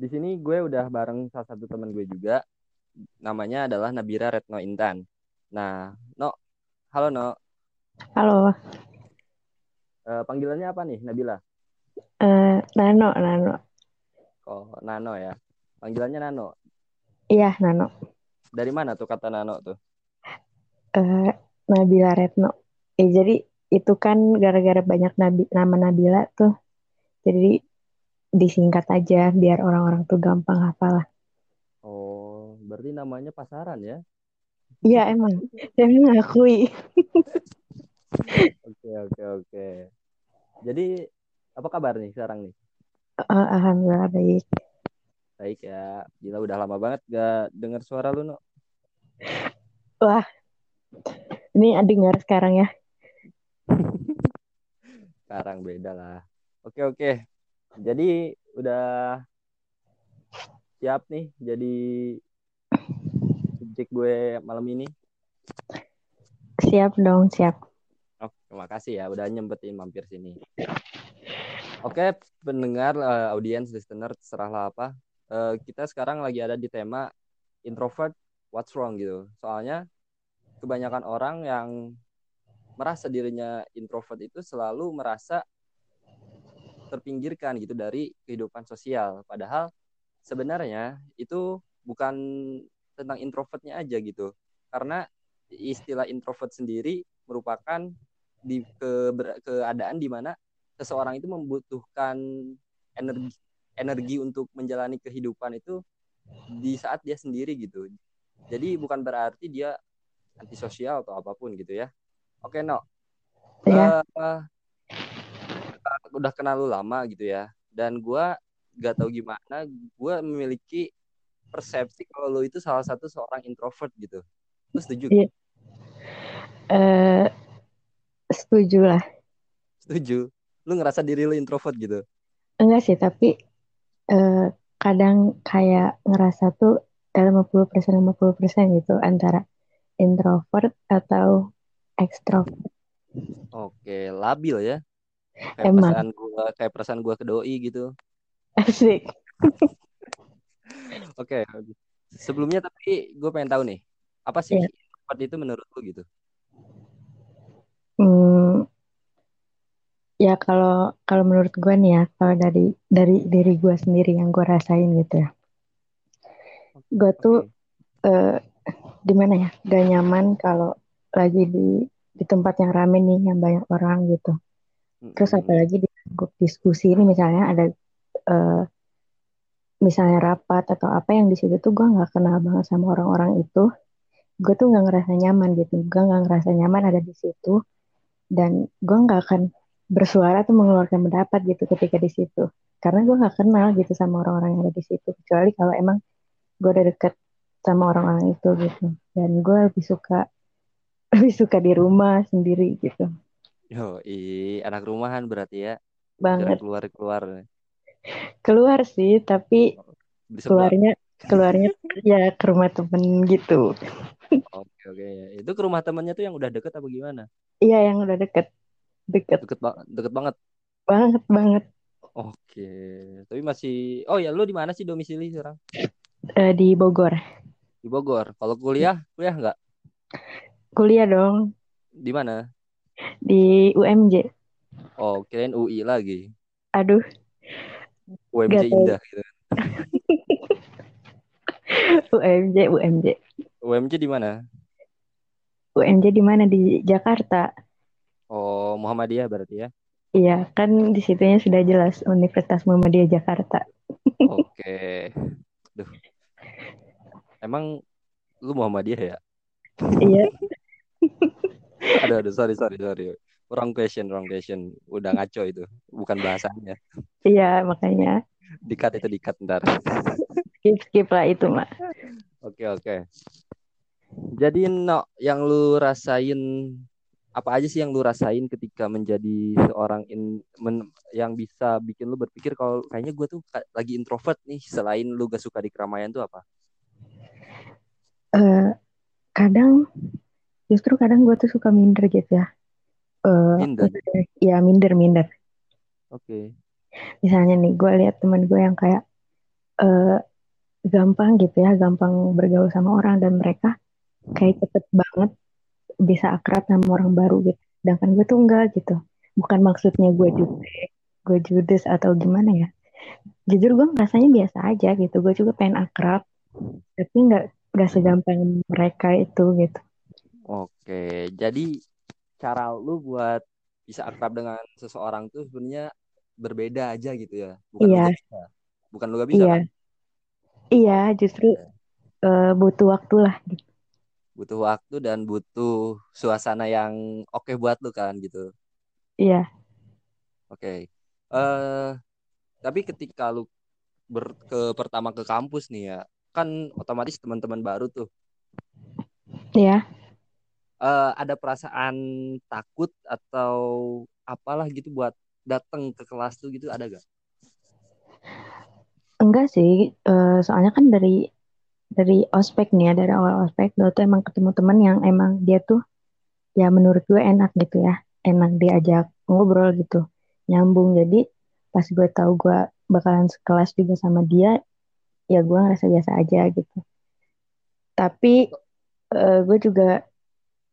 Di sini gue udah bareng salah satu teman gue juga. Namanya adalah Nabira Retno Intan. Nah, No. Halo, No. Halo, Eh, panggilannya apa nih, Nabila? eh Nano, Nano. Oh, Nano ya. Panggilannya Nano. Iya, Nano. Dari mana tuh kata Nano tuh? Eh Nabila Retno. Eh, jadi itu kan gara-gara banyak nabi, nama Nabila tuh. Jadi disingkat aja biar orang-orang tuh gampang hafal lah. Oh, berarti namanya pasaran ya? Iya, emang. Saya mengakui. Oke, oke, oke. Jadi, apa kabar nih sekarang nih? Eh, Alhamdulillah baik. Baik ya. Gila udah lama banget gak dengar suara lu, No. Wah, ini dengar sekarang ya. Sekarang beda lah. Oke, oke. Jadi, udah siap nih jadi subjek gue malam ini. Siap dong, siap. Oh, terima kasih ya udah nyempetin mampir sini. Oke, pendengar, eh, audiens, listener, terserahlah apa. Eh, kita sekarang lagi ada di tema introvert, what's wrong gitu. Soalnya kebanyakan orang yang merasa dirinya introvert itu selalu merasa terpinggirkan gitu dari kehidupan sosial. Padahal sebenarnya itu bukan tentang introvertnya aja gitu. Karena istilah introvert sendiri merupakan di ke, keadaan di mana seseorang itu membutuhkan energi energi untuk menjalani kehidupan itu di saat dia sendiri gitu. Jadi bukan berarti dia antisosial atau apa pun gitu ya. Oke, No. Iya. Eh, udah kenal lu lama gitu ya. Dan gua gak tahu gimana, gua memiliki persepsi kalau lu itu salah satu seorang introvert gitu. Lu setuju? Iya. Eh setuju lah. Setuju. Lu ngerasa diri lu introvert gitu? Enggak sih, tapi eh, kadang kayak ngerasa tuh eh, 50% 50% gitu antara introvert atau ekstrovert. Oke, labil ya. Kayak Emang. perasaan gua, kayak perasaan gua ke doi gitu. Asik. Oke. Sebelumnya tapi gue pengen tahu nih, apa sih Iya. introvert itu menurut lu gitu? Hmm, ya kalau kalau menurut gue nih ya, kalau dari dari diri gue sendiri yang gue rasain gitu ya, gue tuh Oke. eh, di mana ya, gak nyaman kalau lagi di di tempat yang rame nih, yang banyak orang gitu. Terus apalagi di grup diskusi ini? Misalnya ada eh, misalnya rapat atau apa yang di situ tuh gue nggak kenal banget sama orang-orang itu, gue tuh nggak ngerasa nyaman gitu, gue nggak ngerasa nyaman ada di situ. Dan gue nggak akan bersuara atau mengeluarkan pendapat gitu ketika di situ, karena gue nggak kenal gitu sama orang-orang yang ada di situ, kecuali kalau emang gue udah deket sama orang-orang itu gitu, dan gue lebih suka lebih suka di rumah sendiri gitu, Yo, i anak rumahan berarti ya. Banget keluar-keluar. keluar sih, tapi keluarnya keluarnya ya ke rumah temen gitu. Oke, oke. Itu ke rumah temannya tuh yang udah deket apa gimana? Iya yang udah deket deket Deket, ba- deket banget. banget banget Oke. Tapi masih, oh ya lu di mana sih domisili sekarang? Eh, di Bogor. Di Bogor. Kalau kuliah, kuliah nggak? Kuliah dong Di mana? Di UMJ. Oh, kirain UI lagi. Aduh, UMJ Gak. Indah gitu. UMJ UMJ. UMJ di mana? UMJ di mana di Jakarta? Oh, Muhammadiyah berarti ya. Iya, kan di situnya sudah jelas Universitas Muhammadiyah Jakarta. Oke. Duh. Emang lu Muhammadiyah ya? Iya, Aduh, aduh, sorry, sorry, sorry. Wrong question, wrong question. Udah ngaco itu. Bukan bahasanya. iya makanya Dikat itu dikat ntar. skip skip lah itu mah. Oke, oke. Jadi, no, yang lu rasain apa aja sih yang lu rasain ketika menjadi seorang in, men- yang bisa bikin lu berpikir kalau kayaknya gue tuh lagi introvert nih selain lu gak suka di keramaian tuh apa? Eh, kadang justru kadang gue tuh suka minder gitu ya. Eh, Minder. ya minder minder. Oke. Misalnya nih gue lihat teman gue yang kayak uh, gampang gitu ya, gampang bergaul sama orang dan mereka kayak cepet banget bisa akrab sama orang baru gitu. Sedangkan gue tuh enggak gitu. Bukan maksudnya gue judes, gue judes atau gimana ya. Jujur gue rasanya biasa aja gitu. Gue juga pengen akrab, tapi nggak nggak segampang mereka itu gitu. Oke, jadi cara lu buat bisa akrab dengan seseorang tuh sebenarnya berbeda aja gitu ya. Bukan iya. lu bisa. Bukan lu gak bisa iya. kan? Iya, justru uh, butuh waktu lah gitu. Butuh waktu dan butuh suasana yang oke okay buat lu kan gitu. Iya. Oke. Okay. Uh, eh, tapi ketika lu ber ke pertama ke kampus nih ya, kan otomatis teman-teman baru tuh. Iya uh, ada perasaan takut atau apalah gitu buat datang ke kelas tuh gitu ada gak? Enggak sih, uh, soalnya kan dari dari ospek nih ya, dari awal ospek gue tuh emang ketemu temen yang emang dia tuh ya menurut gue enak gitu ya, enak diajak ngobrol gitu, nyambung. Jadi pas gue tahu gue bakalan sekelas juga sama dia, ya gue ngerasa biasa aja gitu. Tapi uh, gue juga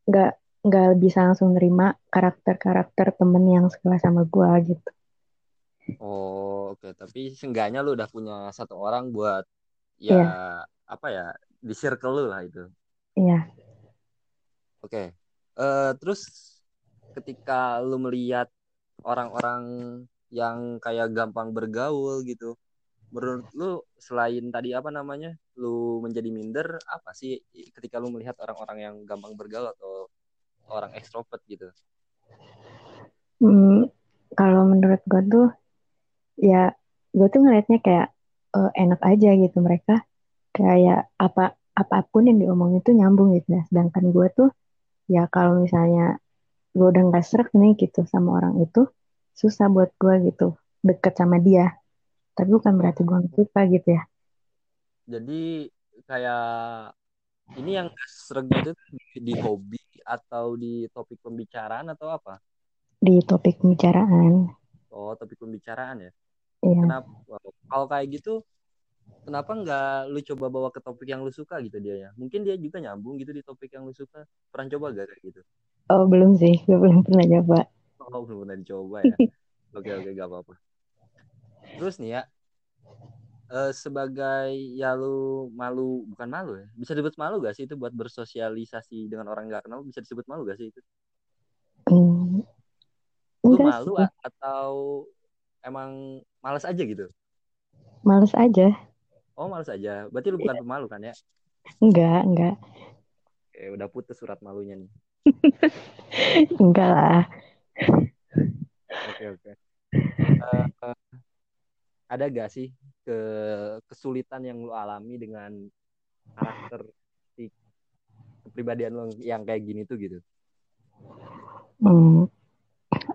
nggak nggak bisa langsung nerima karakter-karakter temen yang sekelas sama gue gitu. Oh oke, okay. tapi seenggaknya lu udah punya satu orang buat ya yeah. apa ya di circle lu lah itu. Iya. Yeah. Oke, okay. uh, terus ketika lu melihat orang-orang yang kayak gampang bergaul gitu, menurut lu selain tadi apa namanya lu menjadi minder apa sih ketika lu melihat orang-orang yang gampang bergaul atau orang ekstrovert gitu? Hmm, kalau menurut gue tuh ya gue tuh ngelihatnya kayak uh, enak aja gitu mereka. Kayak apa apa pun yang diomongin itu nyambung gitu. Ya sedangkan gue tuh ya kalau misalnya gue udah nggak serak nih gitu sama orang itu susah buat gue gitu deket sama dia. Tapi bukan berarti gue suka gitu ya jadi kayak ini yang sering itu di hobi atau di topik pembicaraan atau apa? Di topik pembicaraan. Oh topik pembicaraan ya? Iya. kenapa kalau kayak gitu kenapa nggak lu coba bawa ke topik yang lu suka gitu dia ya? Mungkin dia juga nyambung gitu di topik yang lu suka. Pernah coba gak kayak gitu? Oh belum sih. Gue belum pernah coba. Oh belum pernah dicoba ya? Oke oke gak apa-apa. Terus nih ya uh, sebagai ya lu malu bukan malu ya bisa disebut malu gak sih itu buat bersosialisasi dengan orang gak kenal bisa disebut malu gak sih itu? Hmm, lu malu sih. atau emang males aja gitu? Males aja. Oh males aja. Berarti lu bukan pemalu kan ya? Enggak enggak. Oke, udah putus surat malunya nih. Enggak lah. Oke oke. Uh, ada gak sih ke kesulitan yang lo alami dengan karakter kepribadian lo yang kayak gini tuh gitu? Hmm,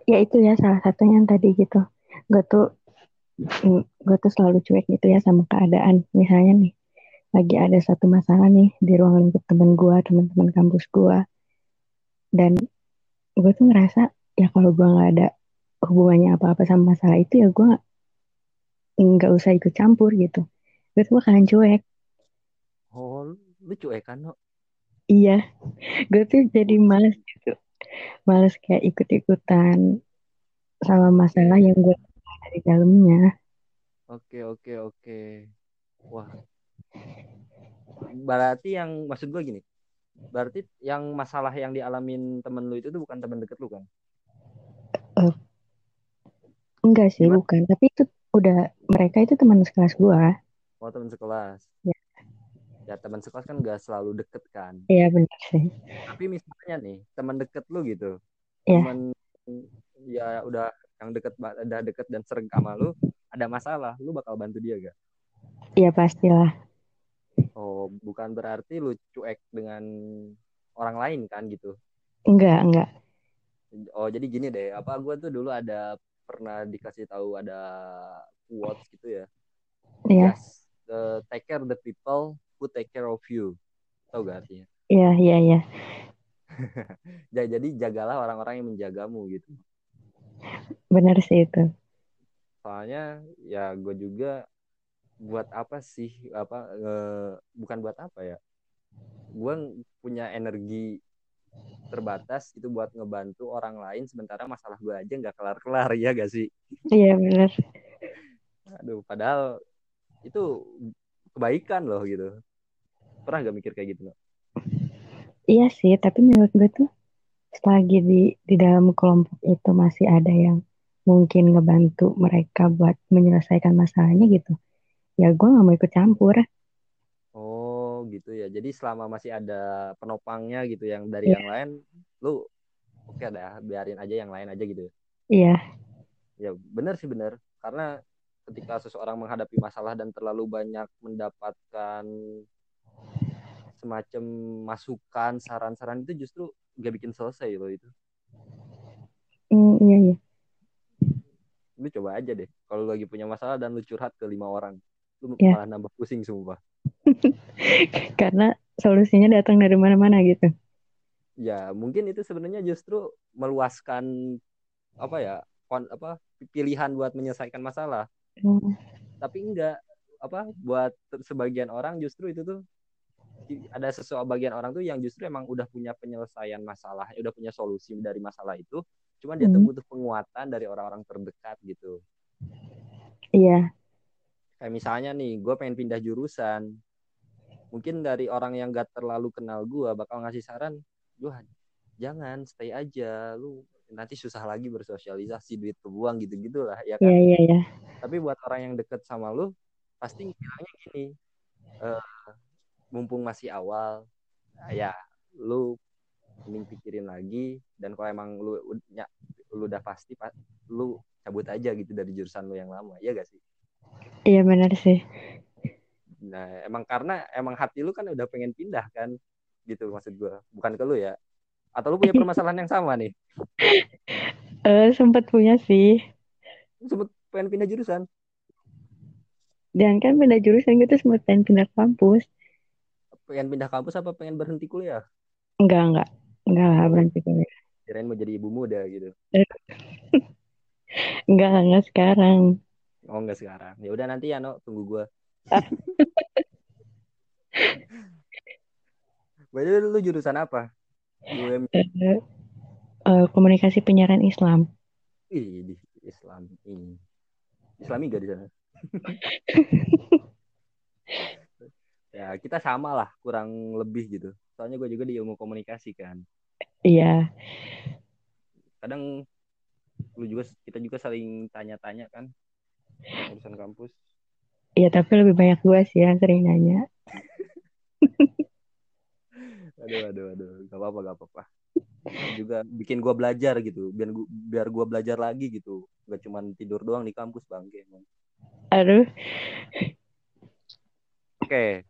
ya itu ya salah satunya yang tadi gitu. Gue tuh mm, gue tuh selalu cuek gitu ya sama keadaan. Misalnya nih lagi ada satu masalah nih di ruang lingkup temen gue, teman-teman kampus gue, dan gue tuh ngerasa ya kalau gue nggak ada hubungannya apa-apa sama masalah itu ya gue nggak usah ikut campur gitu. Gue tuh bakalan cuek. Oh lu cuek kan no? iya. Gue tuh jadi males gitu. Males kayak ikut-ikutan sama masalah yang gue ada di dalamnya. Oke oke oke. Wah. Berarti yang maksud gue gini. Berarti yang masalah yang dialamin temen lu itu tuh bukan temen deket lu kan? Uh, enggak sih Gimana? bukan. Tapi itu udah mereka itu teman sekelas gua. Oh teman sekelas. Ya ya teman sekelas kan gak selalu deket kan. Iya benar sih. Tapi misalnya nih teman deket lu gitu ya. teman ya udah yang deket udah deket dan sering sama lu ada masalah lu bakal bantu dia gak iya pastilah. Oh bukan berarti lu cuek dengan orang lain kan gitu? Enggak enggak. Oh jadi gini deh apa gue tuh dulu ada pernah dikasih tahu ada quotes gitu ya. Iya. Yeah. Yes, the take care the people who take care of you. Tahu gak artinya? Iya, yeah, iya, yeah, iya. Yeah. Jadi jagalah orang-orang yang menjagamu gitu. Benar sih itu. Soalnya ya gue juga buat apa sih apa eh, bukan buat apa ya gue punya energi terbatas itu buat ngebantu orang lain sementara masalah gue aja nggak kelar-kelar ya gak sih? Iya benar aduh padahal itu kebaikan loh gitu. Pernah gak mikir kayak gitu no? iya sih tapi menurut gue tuh selagi di di dalam kelompok itu masih ada yang mungkin ngebantu mereka buat menyelesaikan masalahnya gitu ya gue nggak mau ikut campur gitu ya. Jadi selama masih ada penopangnya gitu yang dari Iya. yang lain lu oke dah biarin aja yang lain aja gitu iya. Ya benar sih benar karena ketika seseorang menghadapi masalah dan terlalu banyak mendapatkan semacam masukan saran-saran itu justru gak bikin selesai loh itu. Mm, iya iya. Lu coba aja deh. Kalau lagi punya masalah dan lu curhat ke lima orang lu Iya. malah nambah pusing sumpah. Karena solusinya datang dari mana-mana gitu. Ya mungkin itu sebenarnya justru meluaskan apa ya kon, apa pilihan buat menyelesaikan masalah. Hmm, tapi enggak apa buat sebagian orang justru itu tuh ada sesuatu bagian orang tuh yang justru emang udah punya penyelesaian masalah udah punya solusi dari masalah itu cuman dia tuh Hmm. butuh penguatan dari orang-orang terdekat gitu. Iya kayak misalnya nih gue pengen pindah jurusan. Mungkin dari orang yang gak terlalu kenal gue bakal ngasih saran gue jangan stay aja. Lu nanti susah lagi bersosialisasi duit kebuang gitu gitulah ya kan? Iya iya iya. Tapi buat orang yang deket sama lu pasti bilangnya gini eh, mumpung masih awal ya lu mending pikirin lagi. Dan kalau emang lu ya, lu udah pasti pa- lu cabut aja gitu dari jurusan lu yang lama. Ya gak sih iya benar sih. Nah emang karena emang hati lu kan udah pengen pindah kan gitu maksud gua. Bukan ke lu ya. Atau lu punya permasalahan yang sama nih? Eh sempat punya sih. Lu sempet pengen pindah jurusan? Dan kan pindah jurusan gitu sempat pengen pindah kampus. Pengen pindah kampus apa pengen berhenti kuliah? Enggak enggak. Enggak lah berhenti kuliah. Kirain mau jadi ibu muda gitu. Enggak enggak sekarang Oh enggak sekarang. Ya udah nanti ya no, tunggu gua. By the way, lu jurusan apa? UM eh, komunikasi penyiaran Islam Ih, di Islam ini. Islami gak di sana? ya, kita sama lah, kurang lebih gitu. Soalnya gue juga di ilmu komunikasi kan. iya Kadang lu juga kita juga saling tanya-tanya kan urusan kampus. iya tapi lebih banyak gue sih yang sering nanya Aduh, aduh, aduh, gak apa-apa, gak apa-apa. Juga bikin gua belajar gitu, biar gua, biar gua belajar lagi gitu. Gak cuman tidur doang di kampus bangke. emang. aduh Oke,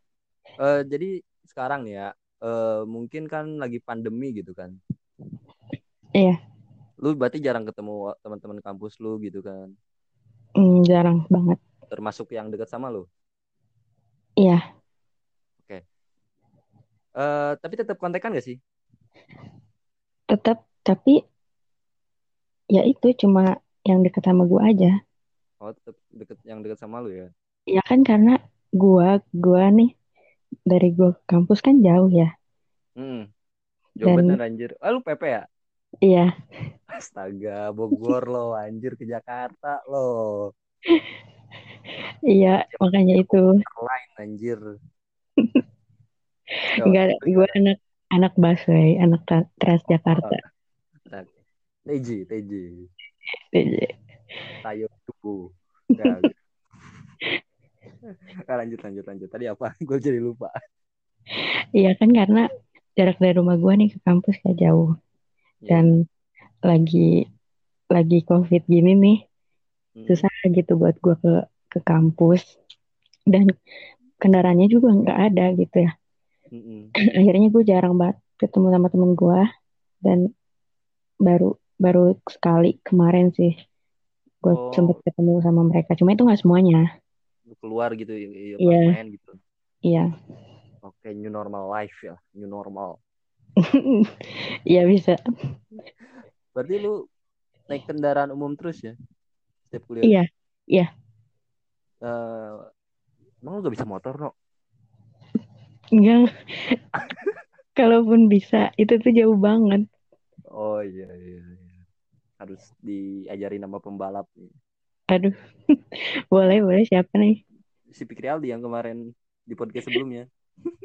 Eh, jadi sekarang nih ya, eh, mungkin kan lagi pandemi gitu kan. Iya. Lu berarti jarang ketemu teman-teman kampus lu gitu kan, hmm, jarang banget termasuk yang dekat sama lu. iya Eh, tapi tetap kontekan gak sih? tetap tapi ya itu cuma yang deket sama gue aja Oh, tetap deket yang dekat sama lu ya. ya kan karena gue gue nih dari gue ke kampus kan jauh ya Hmm. Jauh Dan- bener anjir. Ah, lu PP ya? Iya Astaga, Bogor lo anjir ke Jakarta lo. iya makanya itu Lain anjir. enggak gue anak anak busway anak tra- Transjakarta TJ, TJ. Jadi, Tayo tubuh. Ya, gitu. Ah, lanjut, lanjut, lanjut. Tadi apa? Gue jadi lupa. iya kan karena jarak dari rumah gue nih ke kampus gak jauh dan lagi lagi covid gini nih Hmm. susah gitu buat gue ke ke kampus dan kendaraannya juga nggak ada gitu ya Mm-mm. akhirnya gue jarang banget ketemu sama temen gue dan baru baru sekali kemarin sih gue Oh. sempet ketemu sama mereka cuma itu nggak semuanya Lu keluar gitu, i- i- Iya. main gitu. iya Oke, new normal life ya, new normal. iya bisa Berarti lu naik kendaraan umum terus ya? Setiap kuliah? iya Eh, Emang lu gak bisa motor, no? Enggak. Kalaupun bisa, itu tuh jauh banget. Oh iya, iya, iya. Harus diajari nama pembalap nih. Aduh. boleh, boleh. Siapa nih? Si Fikri Aldi yang kemarin di podcast sebelumnya.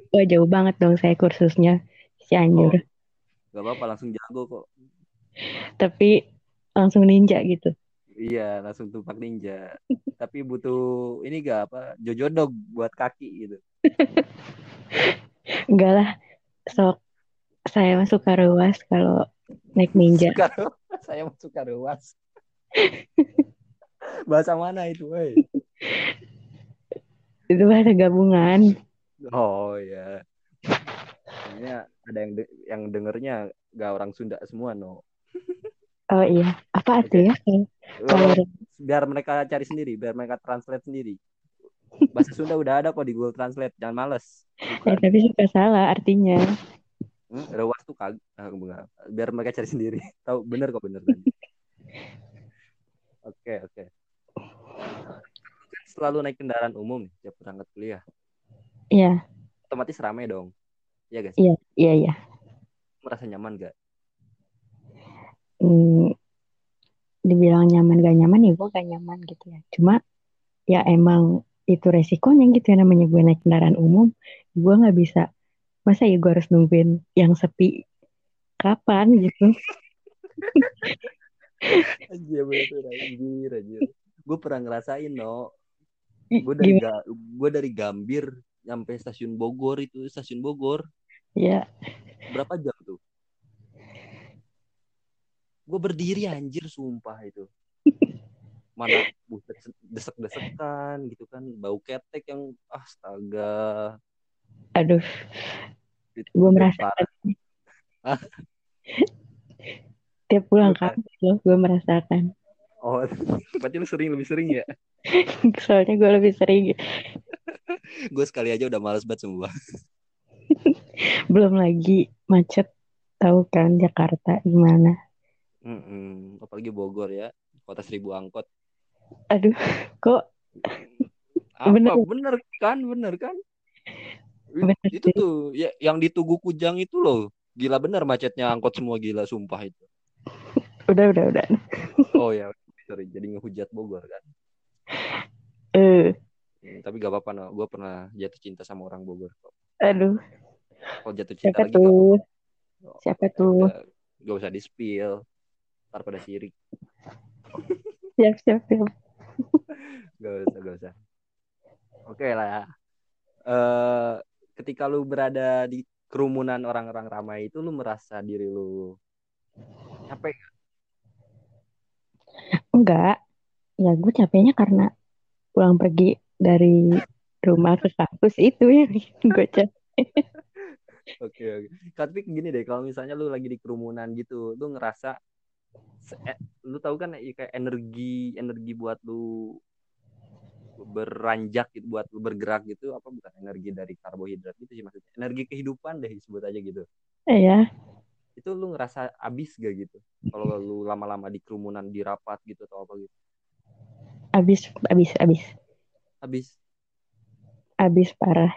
Wah, jauh banget dong saya kursusnya. Si anjur. Gak apa-apa, langsung jago kok. Tapi langsung ninja gitu. Iya, langsung tumpak ninja. Tapi butuh ini gak apa? Jojo dog buat kaki gitu. Enggak lah. Sok saya masuk ruas kalau naik ninja. Suka, saya masuk ruas. bahasa mana itu, woi? itu bahasa gabungan. Oh ya. Ini ada yang de yang dengernya gak orang Sunda semua, no. Oh iya, apa tuh ya? Kalau biar mereka cari sendiri, biar mereka translate sendiri. Bahasa Sunda udah ada kok di Google Translate, jangan males. Ya, tapi suka salah artinya. Hmm, rewas tuh kagak, biar mereka cari sendiri. Tahu bener kok bener tadi. Oke oke. Selalu naik kendaraan umum tiap berangkat kuliah. Iya. Otomatis rame dong. Iya guys. Iya iya iya. Merasa nyaman gak? Hmm, dibilang nyaman gak nyaman ya gue gak nyaman gitu ya. Cuma ya emang itu resikonya gitu ya namanya gue naik kendaraan umum gue nggak bisa masa ya gue harus nungguin yang sepi kapan gitu Anjir bener anjir anjir. Gue pernah ngerasain no. Gue dari ga, gue dari Gambir nyampe stasiun Bogor itu stasiun Bogor. Iya. Berapa jam tuh? Gue berdiri anjir sumpah itu. Mana buset desek-desekan gitu kan, bau ketek yang astaga. Aduh. Gue merasakan. Tiap pulang kampus loh, gue merasakan. Oh, berarti lu sering lebih sering ya? Soalnya gue lebih sering. gue sekali aja udah males banget semua. Belum lagi macet, tahu kan Jakarta gimana? Mm -mm. Apalagi Bogor ya, kota seribu angkot. Aduh, kok? Apa? Bener, bener kan, bener kan? Bener itu tuh, ya yang di Tugu Kujang itu loh, gila bener macetnya angkot semua gila, sumpah itu udah udah udah oh ya sorry jadi ngehujat Bogor kan eh uh. tapi gak apa-apa no gue pernah jatuh cinta sama orang Bogor kok aduh kalau jatuh cinta siapa lagi tuh? kok, siapa tuh? gak, usah di spill ntar pada sirik. Siap siap siap. Gak usah gak usah. Oke okay lah. Uh, ketika lu berada di kerumunan orang-orang ramai itu lu merasa diri lu capek gak? Enggak. Ya gue capeknya karena pulang pergi dari rumah ke kampus itu ya gue capek. Oke oke. Tapi gini deh, kalau misalnya lu lagi di kerumunan gitu, lu ngerasa eh, lu tahu kan kayak energi energi buat lu beranjak gitu buat lu bergerak gitu apa bukan energi dari karbohidrat gitu sih maksudnya. Energi kehidupan deh disebut aja gitu. Iya. Itu lu ngerasa abis gak gitu? Kalau lu lama-lama di kerumunan di rapat gitu atau apa gitu? Abis abis abis abis abis parah.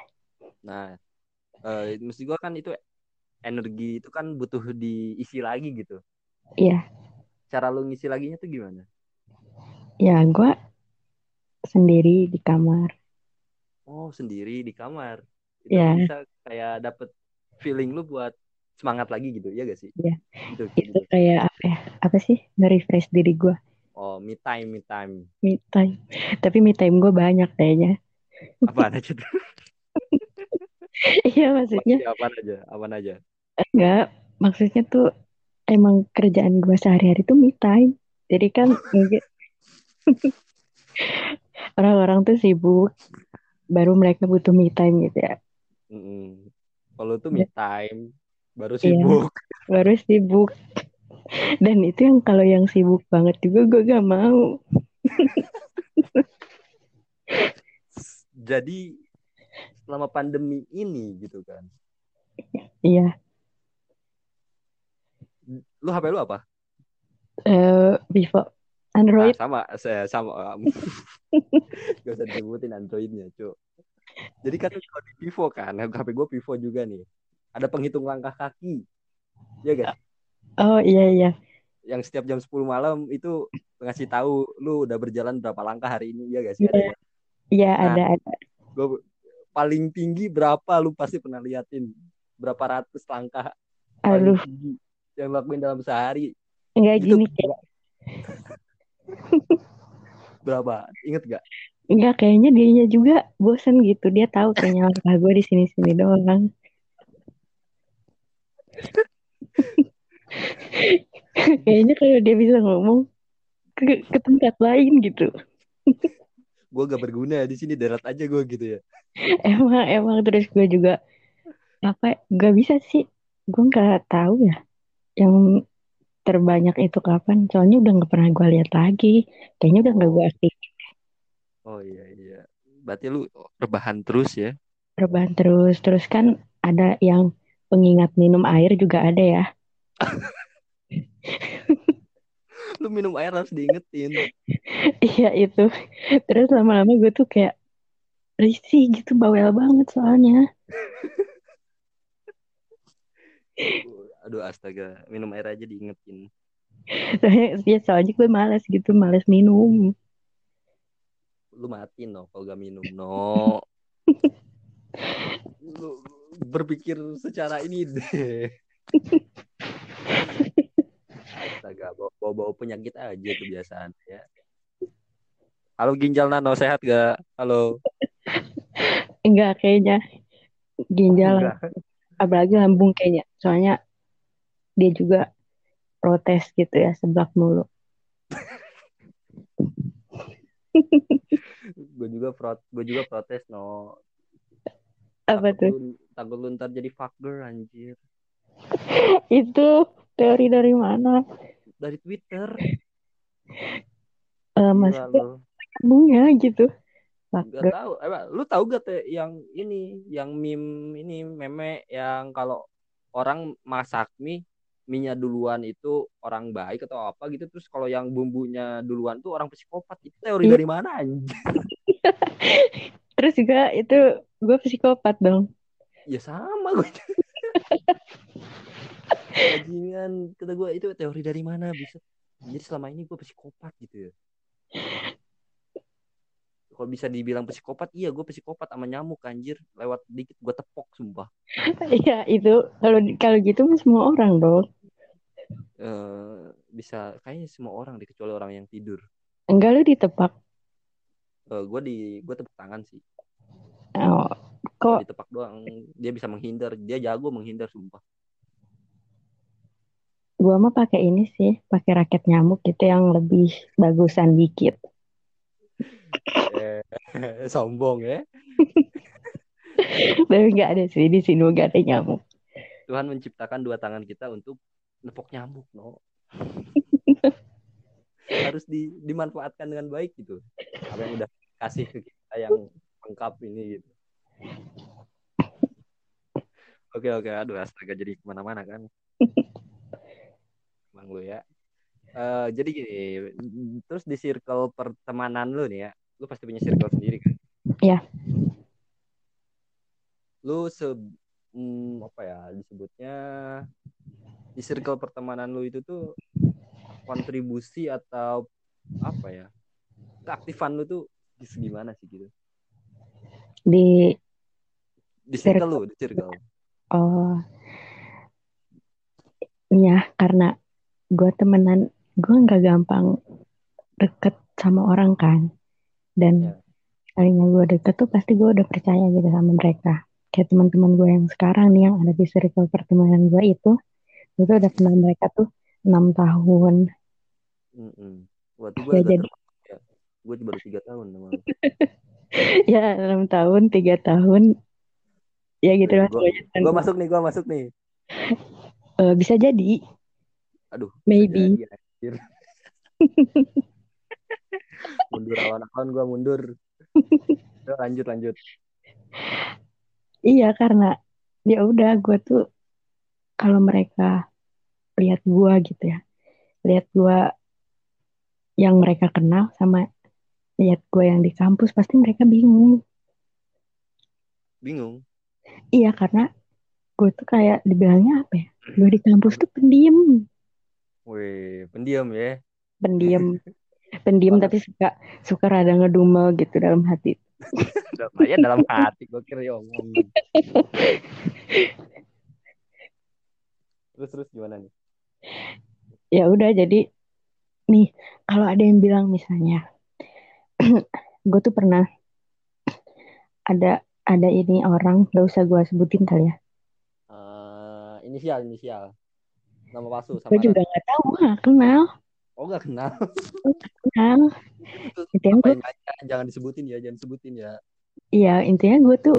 Nah uh, mesti gua kan itu energi itu kan butuh diisi lagi gitu iya cara lu ngisi laginya tuh gimana ya gua sendiri di kamar oh sendiri di kamar itu yeah. bisa kayak dapet feeling lu buat semangat lagi gitu ya gak sih? Iya. Gitu, itu gitu. kayak apa ya? Apa sih nge-refresh diri gue? Oh, me time, me time. Me time. Tapi me time gue banyak kayaknya. Apa aja tuh? iya maksudnya. Apa aja? Apa aja? Enggak, maksudnya tuh emang kerjaan gue sehari-hari tuh me time. Jadi kan mungkin orang-orang tuh sibuk, baru mereka butuh me time gitu ya. Mm -hmm. Kalau tuh me time, baru iya, sibuk iya, baru sibuk dan itu yang kalau yang sibuk banget juga gue gak mau jadi selama pandemi ini gitu kan iya lu HP lu apa uh, Vivo Android nah, sama saya sama gak usah disebutin Androidnya cuk Jadi kan kalau di Vivo kan, HP gue Vivo juga nih. Ada penghitung langkah kaki. Ya guys. Oh iya iya. Yang setiap jam 10 malam itu ngasih tahu lu udah berjalan berapa langkah hari ini ya guys. Iya Ada ya? iya Nah. ada ada. Gue paling tinggi berapa lu pasti pernah liatin. Berapa ratus langkah paling Aduh tinggi yang lakuin dalam sehari. nggak Itu gini kayak berapa? Ingat gak? nggak kayaknya dianya juga bosan gitu. Dia tahu kayaknya langkah gue di sini sini doang. kayaknya kalau dia bisa ngomong ke, ke tempat lain gitu. Gue gak berguna di sini darat aja gue gitu ya. Emang emang terus gue juga apa gak bisa sih. Gue nggak tahu ya yang terbanyak itu kapan. Soalnya udah nggak pernah gue lihat lagi. Kayaknya udah nggak gue aktif Oh iya iya. Berarti lu rebahan terus ya? rebahan terus. Terus kan ada yang pengingat minum air juga ada ya. Lu minum air harus diingetin. Iya itu. Terus lama-lama gue tuh kayak risih gitu bawel banget soalnya. Aduh astaga, minum air aja diingetin. Soalnya, ya, soalnya gue malas gitu, malas minum. Lu mati no kalau gak minum no. Lu berpikir secara ini deh. Astaga, bawa, bawa penyakit aja kebiasaan ya. Halo ginjal Nano, sehat gak? Halo. Enggak kayaknya ginjal Enggak. apalagi lambung kayaknya. Soalnya dia juga protes gitu ya seblak mulu. gue juga pro, gue juga protes no. Apa Takut tuh? lu, takut lu ntar jadi fucker anjir. Itu teori dari mana? Dari Twitter. Gila maksudnya lambungnya gitu. Gak Fucker. tahu. Emang lu tahu gak teh yang ini, yang meme ini meme yang kalau orang masak mie, mie-nya duluan itu orang baik atau apa gitu terus kalau yang bumbunya duluan tuh orang psikopat. Itu teori Iya. dari mana anjir? Terus juga itu gue psikopat dong. Ya sama gue. Bajingan kata gue itu teori dari mana bisa? Jadi selama ini gue psikopat gitu ya. Kalau bisa dibilang psikopat, iya gue psikopat sama nyamuk anjir. Lewat dikit gue tepok sumpah. Iya itu kalau kalau gitu semua orang dong. eh bisa kayaknya semua orang deh kecuali orang yang tidur. Enggak lu ditepak. Eh gue di gue tepuk tangan sih. Oh, kok ditepak doang dia bisa menghindar. Dia jago menghindar sumpah. gua mah pakai ini sih, pakai raket nyamuk gitu yang lebih bagusan dikit. Eh, sombong ya. Tapi nggak ada sih di sini nggak ada nyamuk. Tuhan menciptakan dua tangan kita untuk nepok nyamuk, no. Harus di, dimanfaatkan dengan baik gitu. Apa yang udah kasih ke kita yang lengkap ini gitu. Oke oke, aduh astaga jadi ke mana-mana kan. Emang lu ya. Eh, jadi gini, terus di circle pertemanan lu nih ya, lu pasti punya circle sendiri kan? Iya. Lu se hmm, apa ya disebutnya di circle pertemanan lu itu tuh kontribusi atau apa ya keaktifan lu tuh gimana sih gitu? Di Di circle lu, di circle. oh iya karena gue temenan gue nggak gampang deket sama orang kan dan Ya. kalinya gue deket tuh pasti gue udah percaya gitu sama mereka kayak teman-teman gue yang sekarang nih yang ada di circle pertemanan gue itu gue tuh udah kenal mereka tuh enam tahun Mm-mm. Waktu gue Ya, jadi- terpaku ya. Gue baru tiga tahun ya enam tahun tiga tahun ya gitu lah Gue gue masuk nih, gue masuk nih. Eh, bisa jadi Aduh, Maybe. mundur awan-awan gue mundur. Udah, lanjut lanjut. Iya karena ya udah gue tuh kalau mereka lihat gue gitu ya, lihat gue yang mereka kenal sama lihat gue yang di kampus pasti mereka bingung. bingung Iya karena gue tuh kayak dibilangnya apa ya? Gue di kampus tuh pendiam, weh pendiam ya pendiam, pendiam tapi suka suka rada ngedumel gitu dalam hati. ya dalam hati gue kira ya omong terus terus gimana nih? Ya udah jadi nih kalau ada yang bilang misalnya, gue tuh pernah ada ada ini orang gak usah gue sebutin kali ya. Eh, inisial inisial. Nama palsu Gue juga nggak tahu, gak kenal, oh gak kenal. Kenal. Intinya gue, aja jangan disebutin ya jangan disebutin ya. Iya intinya gue tuh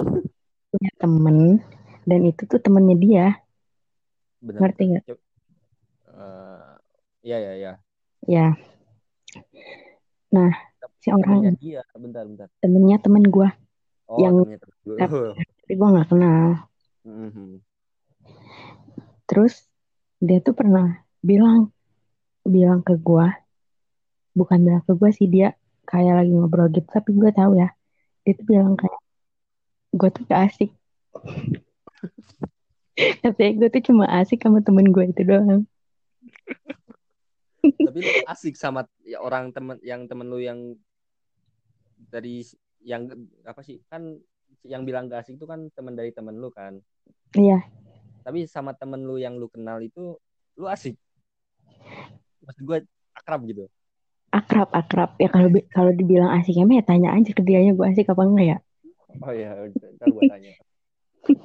punya temen dan itu tuh temennya dia, benar ngerti nggak? Eh, iya ya ya Ya. Nah si orang dia. Bentar bentar. Temennya temen gue, oh Yang- temen gue tapi gue nggak kenal. Mhm. Terus dia tuh pernah bilang bilang ke gue, bukan bilang ke gue sih dia kayak lagi ngobrol gitu, tapi gue tahu ya. Dia tuh bilang kayak gue tuh gak asik. Katanya gue tuh cuma asik sama temen gue itu doang. tapi lu asik sama ya, orang temen yang temen lu yang dari yang apa sih kan yang bilang gak asik itu kan temen dari temen lu kan Iya, tapi sama temen lu yang lu kenal itu lu asik maksud gue akrab gitu akrab akrab. Ya kalau kalau dibilang asiknya mah ya tanya aja ke dianya gue asik apa enggak ya. oh iya ntar gue tanya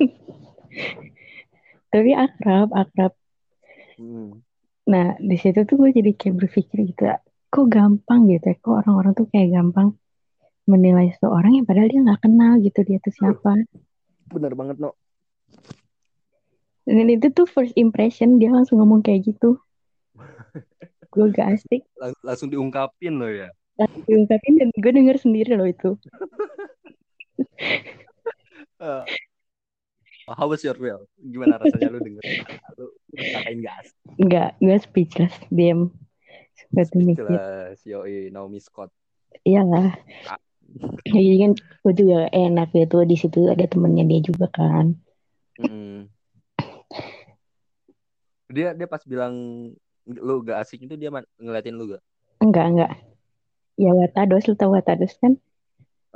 Tapi akrab akrab. Hmm. Nah di situ tuh gue jadi kayak berpikir gitu, kok gampang gitu ya, kok orang-orang tuh kayak gampang menilai seseorang yang padahal dia nggak kenal gitu dia tuh siapa. bener banget no Dan itu tuh first impression dia langsung ngomong kayak gitu. Gue gak asik. Lang- langsung diungkapin lo ya Langsung diungkapin dan gue denger sendiri loh itu. Eh, how was your feel gimana rasanya lu denger lu katakan gak asik Enggak, gue speechless, diam. Gue tuh jelas yoi Naomi Scott iyalah. Ya, jadi kan gue juga enak gitu, di situ ada temennya dia juga kan. Mm. dia dia pas bilang lu gak asik itu dia ngeliatin lu gak? Enggak, enggak. Ya Watados, lu tau Watados kan?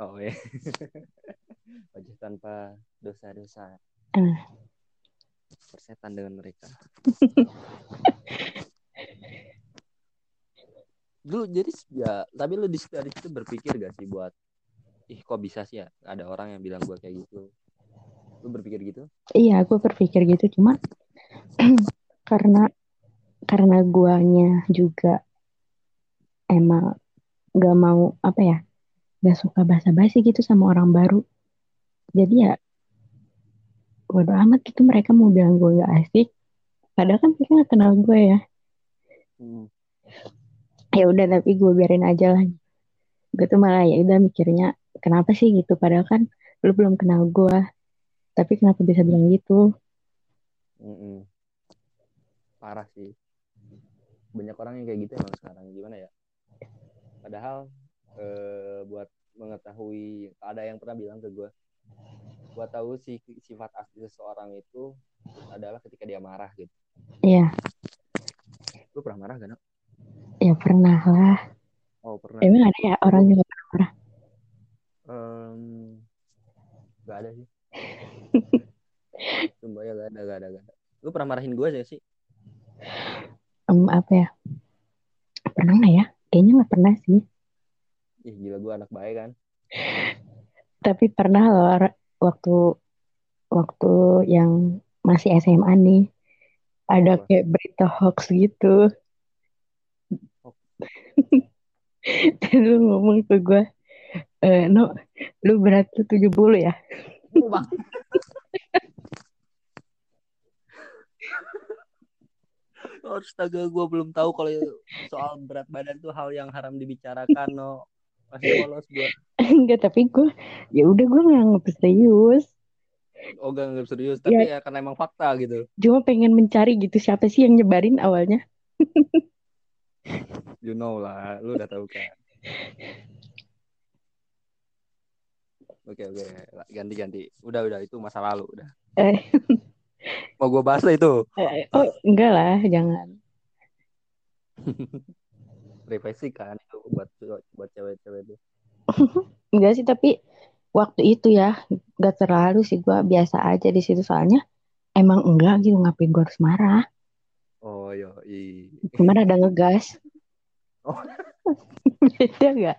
oh ya wajah tanpa dosa-dosa. Ah. persetan dengan mereka. Lu jadi ya tapi lu di dari situ berpikir gak sih buat ih kok bisa sih ya? Ada orang yang bilang gua kayak gitu. Lu berpikir gitu? Iya, gue berpikir gitu, cuma karena karena guanya juga emang gak mau apa ya, gak suka basa-basi gitu sama orang baru. Jadi ya bodo amat gitu mereka mau bilang gue gak asik. Padahal kan mereka gak kenal gue ya. Hmm. Ya udah tapi gue biarin aja lah. Gue tuh malah ya udah mikirnya kenapa sih gitu. Padahal kan lu belum kenal gue. Tapi kenapa bisa bilang gitu? Mm-mm. parah sih banyak orang yang kayak gitu emang sekarang gimana ya padahal eh, buat mengetahui ada yang pernah bilang ke gue buat tahu si sifat asli seseorang itu adalah ketika dia marah gitu Iya, lu pernah marah gak Nak? ya pernah lah. oh pernah Emang ada ya orang yang pernah Em, gak ada sih Sumpah ya gak ada, gak ada, gak ada. Lu pernah marahin gue sih? Em, apa ya? Pernah nggak ya? Kayaknya nggak pernah sih. Ih gila gue anak baik kan. Tapi pernah loh waktu waktu yang masih SMA nih ada Apa? kayak berita hoax gitu. Dan lu ngomong ke gue, eh, no, lu berat lu 70 ya? Lu bang. Oh, Astaga, gue belum tahu kalau soal berat badan tuh hal yang haram dibicarakan, no. Masih polos gue. Enggak, tapi gue, ya udah gue nganggep serius. Oh, gak, gak serius. Tapi ya. karena emang fakta gitu. Cuma pengen mencari gitu siapa sih yang nyebarin awalnya. You know lah, lu udah tahu kan. Oke oke ganti ganti. Udah udah itu masa lalu udah. Eh, Mau gue bahas lah itu. eh, oh enggak lah, jangan. Privasi kan itu buat buat cewek-cewek itu. Enggak sih, tapi waktu itu ya enggak terlalu sih gua biasa aja di situ soalnya emang enggak gitu ngapain gua harus marah. Oh yo i. Cuman ada ngegas. Oh. Beda gak?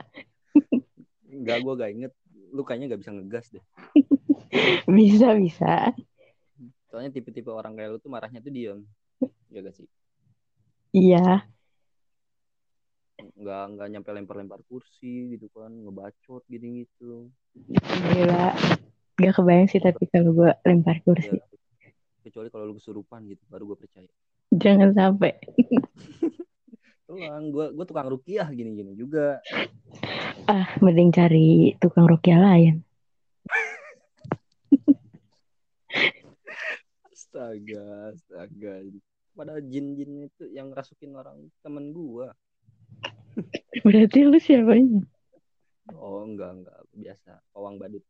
Enggak gue gak inget. Lu kayaknya gak bisa ngegas deh. Bisa, bisa. Soalnya tipe-tipe orang kayak lu tuh marahnya tuh diem. Ya gak sih? Iya. Nggak nggak nyampe lempar-lempar kursi gitu kan, ngebacot gitu gitu. Gila. Gak kebayang sih tapi kalau gua lempar kursi. Ya, kecuali kalau lu kesurupan gitu, baru gue percaya. Jangan sampai. Tulang, gue gue tukang rukiah gini-gini juga. Ah, mending cari tukang rukiah lain. Astaga, astaga. Pada jin-jin itu yang rasukin orang temen gua. Berarti lu siapanya? Oh, enggak, enggak. Biasa, pawang badut.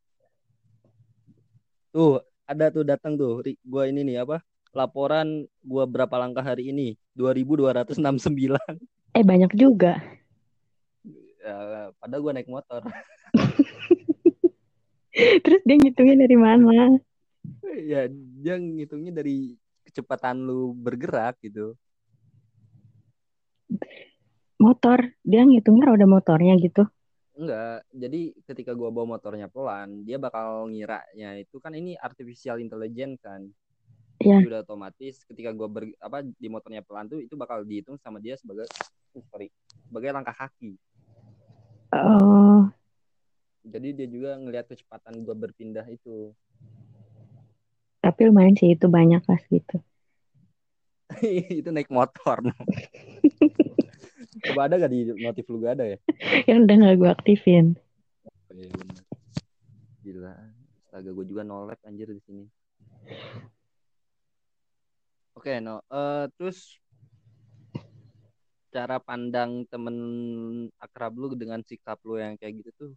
Tuh, ada tuh datang tuh. Gua ini nih apa? Laporan gua berapa langkah hari ini? 2269. Eh, banyak juga. Ya, padahal gua naik motor. Terus dia ngitungnya dari mana? Ya, dia ngitungnya dari kecepatan lu bergerak gitu. Motor. Dia ngitungnya roda motornya gitu. Enggak, jadi ketika gua bawa motornya pelan, dia bakal ngiranya itu kan ini artificial intelligence kan. Iya. Jadi udah otomatis ketika gua ber, apa di motornya pelan tuh itu bakal dihitung sama dia sebagai uh, sorry, sebagai langkah kaki. Oh, Jadi dia juga ngelihat kecepatan gua berpindah itu. Tapi lumayan sih itu banyak lah gitu. itu naik motor. Coba ada gak di notif lu gak ada ya? Yang udah gak gue aktifin. Oh, iya bener. Gila. Astaga gue juga nolak anjir di sini. Oke, no. Eh, terus cara pandang temen akrab lu dengan sikap lu yang kayak gitu tuh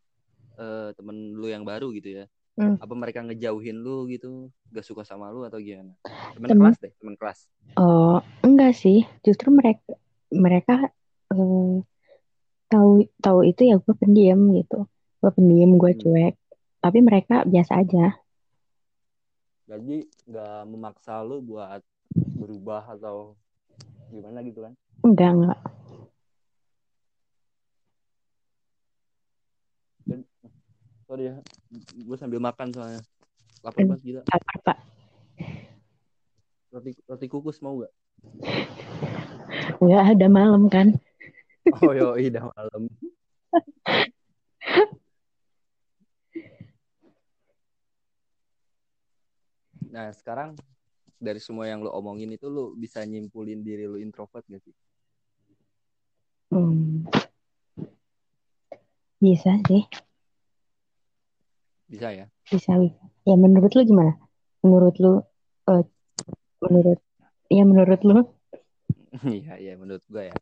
eh temen lu yang baru gitu ya. Hmm. Apa mereka ngejauhin lu gitu, gak suka sama lu atau gimana? Temen Temen- kelas deh, temen kelas. Oh, enggak sih. Justru mereka mereka eh, tahu tahu itu ya gue pendiam gitu. Gue pendiam, gue Hmm. cuek. Tapi mereka biasa aja. Jadi gak memaksa lu buat berubah atau gimana gitu kan? Enggak, enggak. Sorry ya, gue sambil makan soalnya. Lapar banget gila. Lapar, Pak. Roti, roti kukus mau gak? Enggak ada malam kan. Oh yo, udah malam. Nah sekarang dari semua yang lo omongin itu lo bisa nyimpulin diri lo introvert gak sih? Hmm. Bisa sih. Bisa ya? Bisa, bisa. Ya menurut lu gimana? Menurut lu eh, menurut ya menurut lu Iya iya menurut gue ya.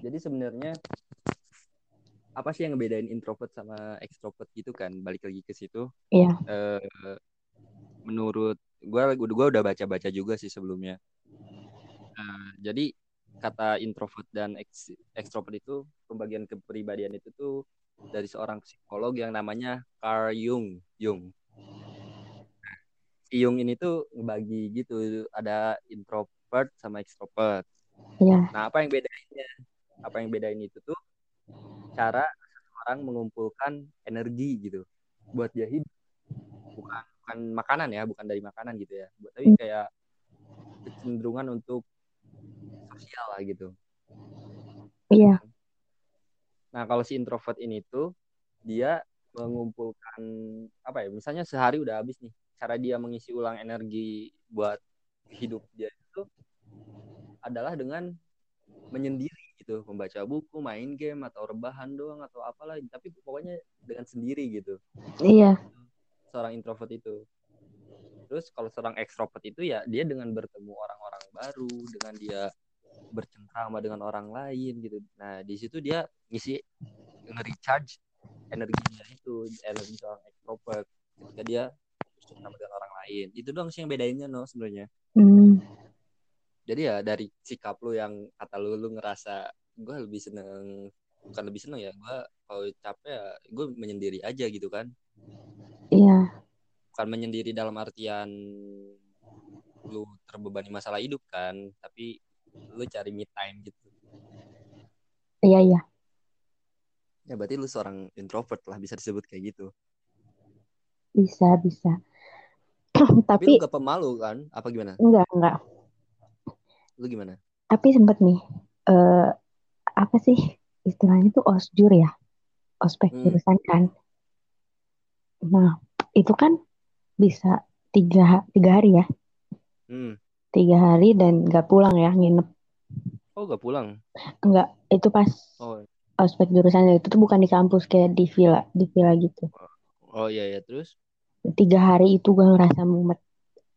Jadi sebenarnya apa sih yang ngebedain introvert sama extrovert gitu kan? Balik lagi ke situ. Iya. Eh, menurut gue, gue udah baca-baca juga sih sebelumnya. Eh, jadi kata introvert dan ex- extrovert itu pembagian kepribadian itu tuh dari seorang psikolog yang namanya Carl Jung. Jung. Nah, Si Jung ini tuh ngebagi gitu, ada introvert sama extrovert. Iya. Nah, apa yang bedainnya? Apa yang bedain itu tuh cara orang mengumpulkan energi gitu buat dia hidup. Bukan bukan makanan ya, bukan dari makanan gitu ya. Buat tapi kayak kecenderungan untuk sosial lah gitu. Iya. Nah, kalau si introvert ini tuh dia mengumpulkan apa ya? Misalnya sehari udah habis nih. Cara dia mengisi ulang energi buat hidup dia itu adalah dengan menyendiri gitu, membaca buku, main game atau rebahan doang atau apalah, tapi pokoknya dengan sendiri gitu. Iya. Seorang introvert itu. Terus kalau seorang ekstrovert itu ya dia dengan bertemu orang-orang baru, dengan dia bercengkrama dengan orang lain gitu. Nah, di situ dia ngisi nge-recharge energinya itu, energi seorang introvert ketika dia suka dengan orang lain itu dong sih yang bedainnya no sebenarnya Hmm. jadi ya dari sikap lu yang kata lu lu ngerasa gue lebih seneng bukan lebih seneng ya gue kalau capek ya gue menyendiri aja gitu kan Iya. bukan menyendiri dalam artian lu terbebani masalah hidup kan tapi lu cari me time gitu Iya, iya. ya berarti lu seorang introvert lah bisa disebut kayak gitu Bisa, bisa. tapi, Tapi, lu gak pemalu kan apa gimana enggak, enggak. lu gimana Tapi sempet nih, eh apa sih istilahnya tuh osjur ya? Ospek Hmm. jurusan kan. Nah, itu kan bisa tiga, tiga hari ya. hmm. Tiga hari dan nggak pulang ya, nginep. oh gak pulang Enggak, itu pas oh ospek jurusan itu tuh bukan di kampus, kayak di villa, di villa gitu. oh iya ya terus Tiga hari itu gue ngerasa mumet.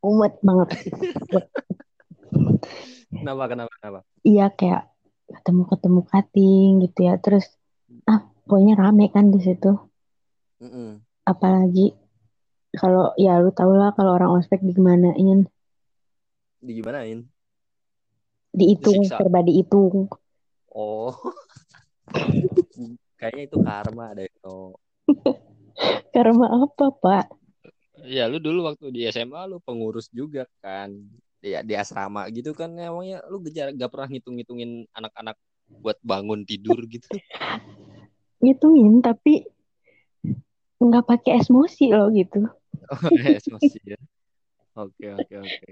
Mumet banget. kenapa kenapa kenapa Iya, kayak ketemu-ketemu cutting gitu ya. Terus, ah, pokoknya rame kan di situ. Mm-mm. apalagi kalau ya lu tau lah kalau orang ospek digimanain digimanain? Dihitung Disiksa. serba dihitung oh. Kayaknya itu karma deh no karena apa pak? Ya lu dulu waktu di SMA lu pengurus juga kan. Ya di asrama gitu kan emangnya lu gejar gak pernah ngitung-ngitungin anak-anak buat bangun tidur gitu? Ngitungin tapi nggak pakai emosi loh gitu. Oh, emosi ya. Oke oke oke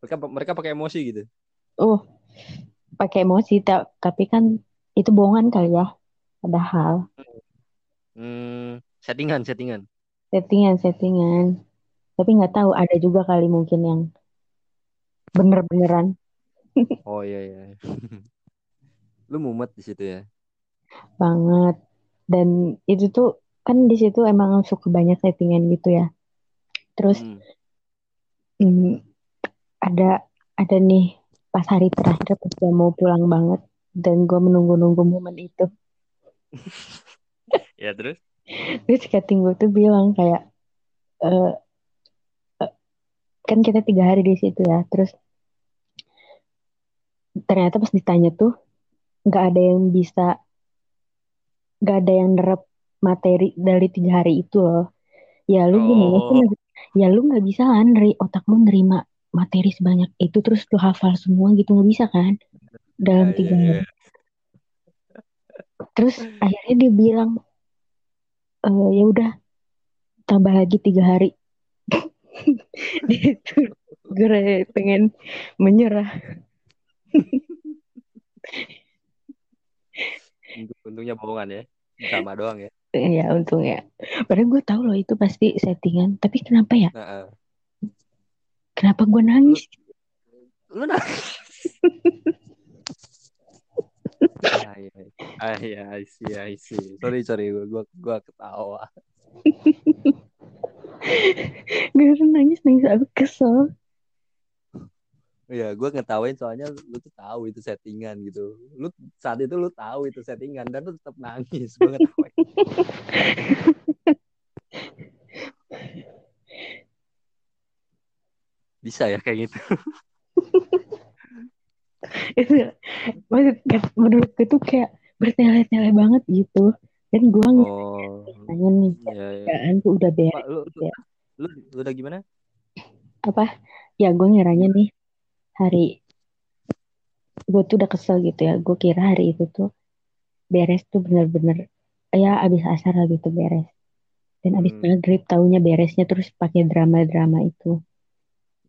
mereka mereka pakai emosi gitu. Oh pakai emosi ta- tapi kan itu bohongan kali ya padahal. Hmm, settingan settingan. Settingan settingan. Tapi nggak tahu ada juga kali mungkin yang bener-beneran. Oh iya iya. Lu mumet di situ ya? Banget. Dan itu tuh kan di situ emang suka banyak settingan gitu ya. Terus Hmm. Hmm, ada ada nih pas hari terakhir pas gue mau pulang banget dan gue menunggu-nunggu momen itu. Ya terus? Terus cutting gue tuh bilang kayak eh, kan kita tiga hari di situ ya terus ternyata pas ditanya tuh nggak ada yang bisa nggak ada yang nerap materi dari tiga hari itu loh. Ya lu gimana sih Oh. Ya lu nggak bisa neri otakmu nerima materi sebanyak itu terus lu hafal semua gitu nggak bisa kan? Dalam Ya, tiga ya, hari ya. terus akhirnya dia bilang "Eh, ya udah tambah lagi tiga hari. Itu gue pengen menyerah. Untung- untungnya bohongan ya sama doang ya. Ya untung ya. Padahal gue tahu loh itu pasti settingan tapi kenapa ya? Nah. Kenapa gue nangis lu nangis ah, iya. ah iya I see I see sorry sorry gua gua, gua ketawa gue nangis nangis aku kesel Iya, gue ngetawain soalnya lu tuh tahu itu settingan gitu. Lu saat itu lu tahu itu settingan dan lu tetap nangis. Gue ngetawain. Bisa ya kayak gitu. itu maksud menurut gue tuh kayak bertele-tele banget gitu dan gue Oh, nanya nih iya iya. kerjaan tuh udah beres lu, lu, Ya. lu, lu udah gimana? apa ya gue ngiranya nih hari gue tuh udah kesel gitu ya gue kira hari itu tuh beres tuh bener-bener ya abis asar lah gitu beres dan abis Hmm. maghrib taunya beresnya terus pakai drama-drama itu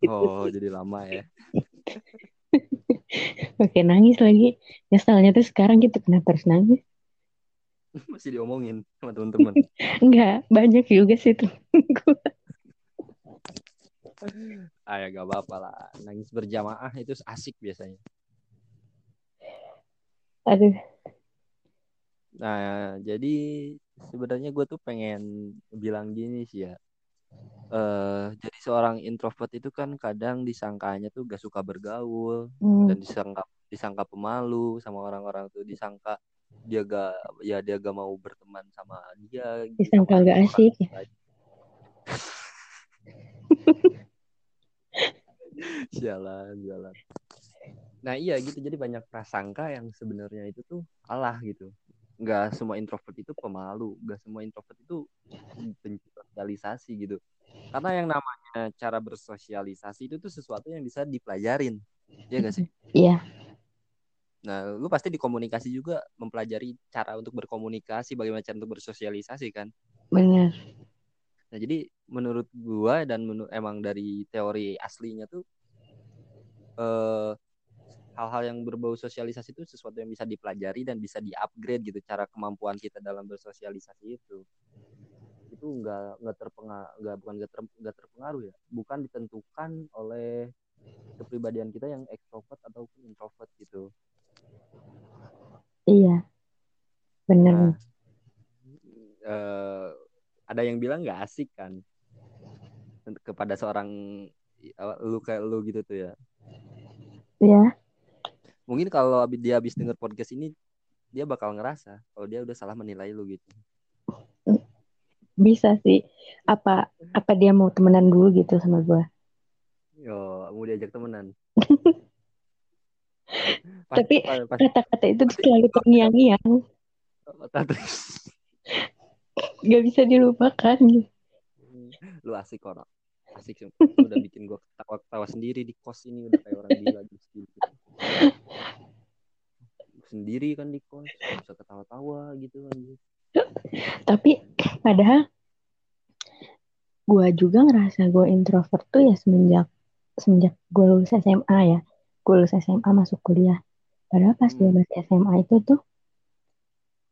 Oh, jadi lama ya. pakai nangis lagi nyeselnya tuh sekarang gitu kenapa harus nangis Masih diomongin sama teman-teman. enggak banyak juga sih tuh Ah ya gak apa-apa lah. Nangis berjamaah itu asik biasanya. aduh Nah, jadi sebenarnya gue tuh pengen bilang gini sih ya. Eh jadi seorang introvert itu kan kadang disangkanya tuh gak suka bergaul Hmm, dan disangka disangka pemalu sama orang-orang tuh disangka dia gak ya dia gak mau berteman sama dia gitu, Disangka sama gak asik ya. Sialan, sialan. Nah iya gitu jadi banyak prasangka yang sebenarnya itu tuh salah gitu. Nggak semua introvert itu pemalu, nggak semua introvert itu benci sosialisasi gitu. Karena yang namanya cara bersosialisasi itu tuh sesuatu yang bisa dipelajarin, ya gak sih? Iya, Nah, lu pasti di komunikasi juga mempelajari cara untuk berkomunikasi, bagaimana cara untuk bersosialisasi kan. bener. Nah, jadi menurut gua dan menurut emang dari teori aslinya tuh eh hal-hal yang berbau sosialisasi itu sesuatu yang bisa dipelajari dan bisa di-upgrade gitu cara kemampuan kita dalam bersosialisasi itu. Itu enggak enggak terpengaruh enggak bukan enggak, ter, enggak terpengaruh ya, bukan ditentukan oleh kepribadian kita yang ekstrovert ataupun introvert gitu. Iya, bener. Nah, eh, ada yang bilang nggak asik kan kepada seorang eh, lu kayak lu gitu tuh ya. Iya, Mungkin kalau dia habis denger podcast ini dia bakal ngerasa kalau dia udah salah menilai lu gitu. bisa sih. Apa apa dia mau temenan dulu gitu sama gue. Yo, mau diajak temenan. Tapi pa- pasti Kata-kata itu pasti selalu terngiang-ngiang. Gak bisa dilupakan gitu. lu asik kok, Nok. asik sih. Udah bikin gua ketawa-ketawa sendiri di kos ini udah kayak orang gila gitu. Sendiri kan di kos, bisa ketawa-tawa gitu kan. Tapi padahal gue juga ngerasa gue introvert tuh ya semenjak semenjak gue lulus SMA ya. Gue lulus SMA masuk kuliah. Padahal pas gue Hmm. masih SMA itu tuh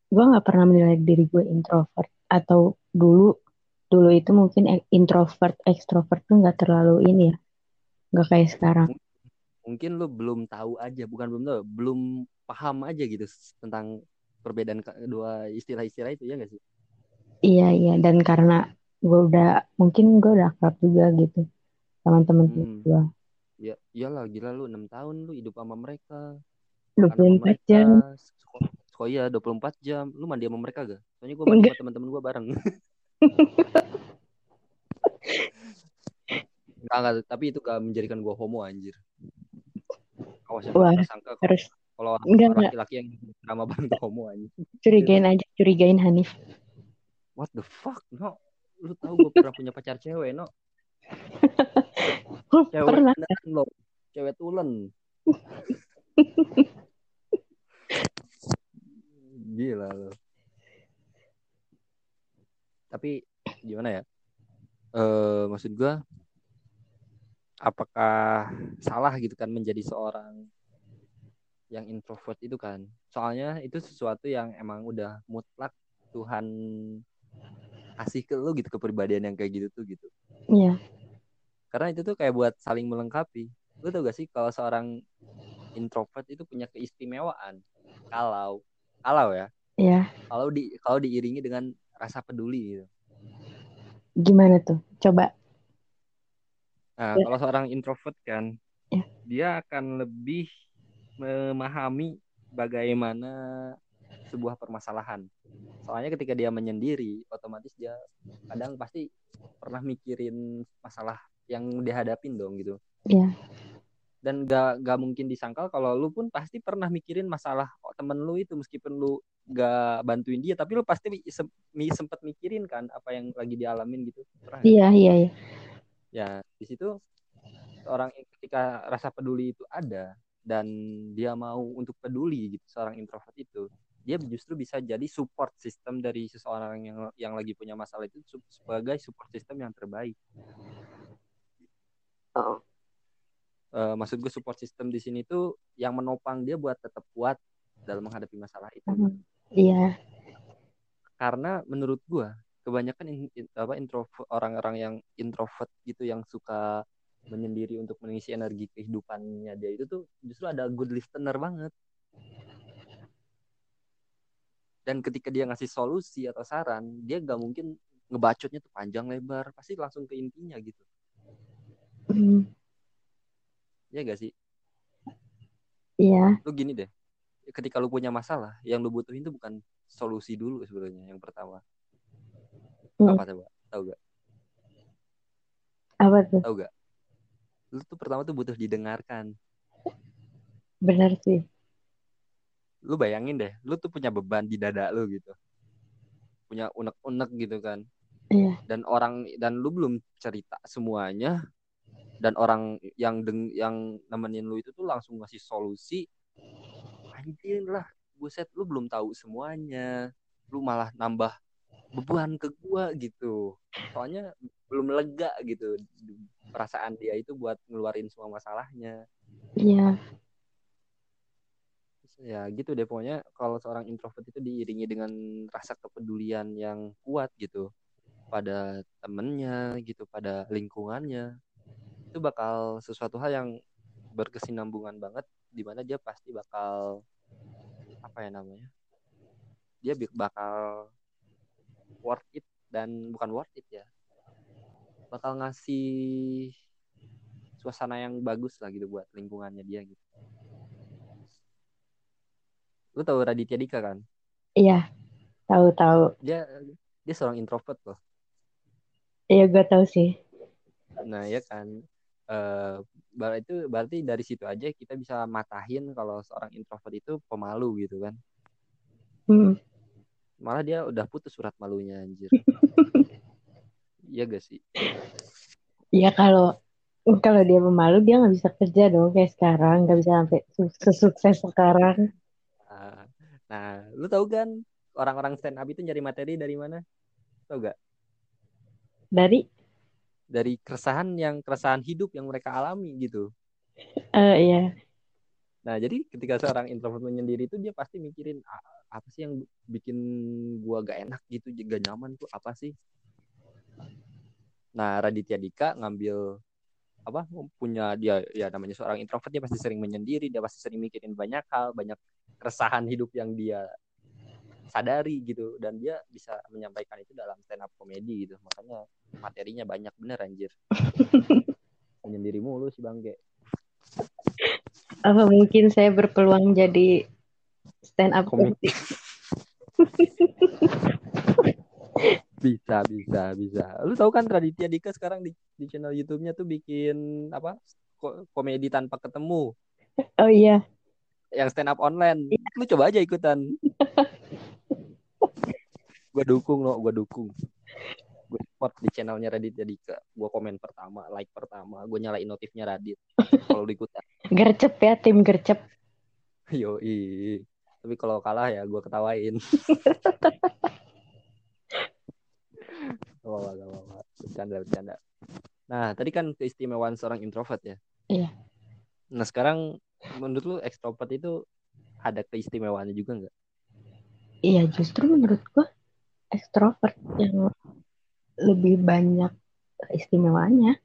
gue nggak pernah menilai diri gue introvert atau dulu dulu itu mungkin e- introvert ekstrovert tuh nggak terlalu ini ya nggak kayak sekarang Mungkin lu belum tahu aja, bukan belum tahu, belum paham aja gitu tentang perbedaan dua istilah-istilah itu ya gak sih? iya iya dan karena gue udah mungkin gue udah akrab juga gitu sama temen-temen Hmm. gue Ya, iyalah gila lu 6 tahun lu hidup sama mereka. 24 mereka jam sekolah, sekolah iya 24 jam. Lu mandi sama mereka gak? Soalnya gue mandi Enggak. sama teman-teman gue bareng. Enggak, enggak, tapi itu gak menjadikan gue homo anjir. Awas ya, Wah, prasangka kalau harus kalau enggak laki-laki yang drama bareng tuh homo anjir. curigain aja curigain Hanif What the fuck, no? Lu tahu gue pernah punya pacar cewek, no? Cewek pernah beneran lo. Cewek tulen. Gila lo. Tapi gimana ya? Eh maksud gua apakah salah gitu kan menjadi seorang yang introvert itu kan? Soalnya itu sesuatu yang emang udah mutlak Tuhan kasih ke lu gitu kepribadian yang kayak gitu tuh gitu. Iya Karena itu tuh kayak buat saling melengkapi. Lu tau gak sih kalau seorang introvert itu punya keistimewaan kalau kalau ya iya kalau di kalau diiringi dengan rasa peduli gitu. gimana tuh coba Nah, Ya. kalau seorang introvert kan Ya. dia akan lebih memahami bagaimana sebuah permasalahan. Soalnya ketika dia menyendiri, otomatis dia kadang pasti pernah mikirin masalah yang dihadapin dong gitu. Iya. Dan gak, gak mungkin disangkal kalau lu pun pasti pernah mikirin masalah oh, temen lu itu meskipun lu gak bantuin dia, tapi lu pasti mi- sem- mi- sempet mikirin kan apa yang lagi dialamin gitu. Iya iya iya Ya, di situ seorang ketika rasa peduli itu ada dan dia mau untuk peduli gitu seorang introvert itu dia justru bisa jadi support system dari seseorang yang yang lagi punya masalah itu sebagai support system yang terbaik. Oh. Eh, maksud gue support system di sini tuh yang menopang dia buat tetap kuat dalam menghadapi masalah itu. Hmm. iya Karena menurut gue kebanyakan in- in- apa introvert orang-orang yang introvert gitu yang suka menyendiri untuk mengisi energi kehidupannya dia itu tuh justru ada good listener banget. Dan ketika dia ngasih solusi atau saran, dia gak mungkin ngebacotnya tuh panjang lebar, pasti langsung ke intinya gitu. Hmm. Ya gak sih? iya Lu gini deh, ketika lu punya masalah yang lu butuhin itu bukan solusi dulu sebenarnya yang pertama Hmm. apa coba tahu gak Apa tuh? tahu gak lu tuh pertama tuh butuh didengarkan. Benar sih. lu bayangin deh lu tuh punya beban di dada lu gitu. Punya unek-unek gitu kan. Iya. dan orang dan lu belum cerita semuanya. Dan orang yang deng yang nemenin lu itu tuh langsung ngasih solusi. Anjir lah buset lu belum tahu semuanya. Lu malah nambah beban ke gua gitu. Soalnya belum lega gitu perasaan dia itu buat ngeluarin semua masalahnya. Iya. ya gitu deh pokoknya kalau seorang introvert itu diiringi dengan rasa kepedulian yang kuat gitu pada temennya gitu pada lingkungannya. Itu bakal sesuatu hal yang berkesinambungan banget di mana dia pasti bakal apa ya namanya dia bakal worth it dan bukan worth it ya bakal ngasih suasana yang bagus lah gitu buat lingkungannya dia gitu lu tahu Raditya Dika kan Iya. Tahu-tahu. dia dia seorang introvert loh Iya, gue tahu sih. nah ya kan bar- itu berarti dari situ aja kita bisa matahin kalau seorang introvert itu pemalu gitu kan Hmm. Malah dia udah putus surat malunya anjir. Iya gak sih? Iya kalau kalau dia pemalu dia nggak bisa kerja dong kayak sekarang. Nggak bisa sampai su- sesukses sekarang. Nah, nah lu tahu kan orang-orang stand up itu nyari materi dari mana? Tahu gak? Dari? Dari keresahan yang keresahan hidup yang mereka alami gitu. Eh iya. Nah, jadi ketika seorang introvert menyendiri itu dia pasti mikirin "A- apa sih yang bikin gua gak enak gitu, gak nyaman tuh apa sih? Nah, Raditya Dika ngambil apa punya dia ya namanya seorang introvert dia pasti sering menyendiri, dia pasti sering mikirin banyak hal, banyak keresahan hidup yang dia sadari gitu dan dia bisa menyampaikan itu dalam stand up komedi gitu. Makanya materinya banyak bener anjir. menyendiri mulu si Bangge. apa mungkin saya berpeluang jadi stand up komik Bisa, bisa, bisa. Lu tahu kan Raditya Dika sekarang di, di channel YouTube-nya tuh bikin apa? ko- komedi tanpa ketemu, oh iya yang stand up online. Lu coba aja ikutan. gua dukung lo, gua dukung. Gue support di channelnya Raditya Dika. Gua komen pertama, like pertama, gue nyalain notifnya Radit. Kalau lu ikutan. gercep ya tim gercep Yo, Tapi kalau kalah ya gua ketawain. Gak apa-apa, gak apa-apa. Bercanda, bercanda. Nah, tadi kan keistimewaan seorang introvert ya. Iya. Nah, sekarang menurut lu ekstrovert itu ada keistimewaannya juga nggak? iya justru menurut gua ekstrovert yang lebih banyak istimewaannya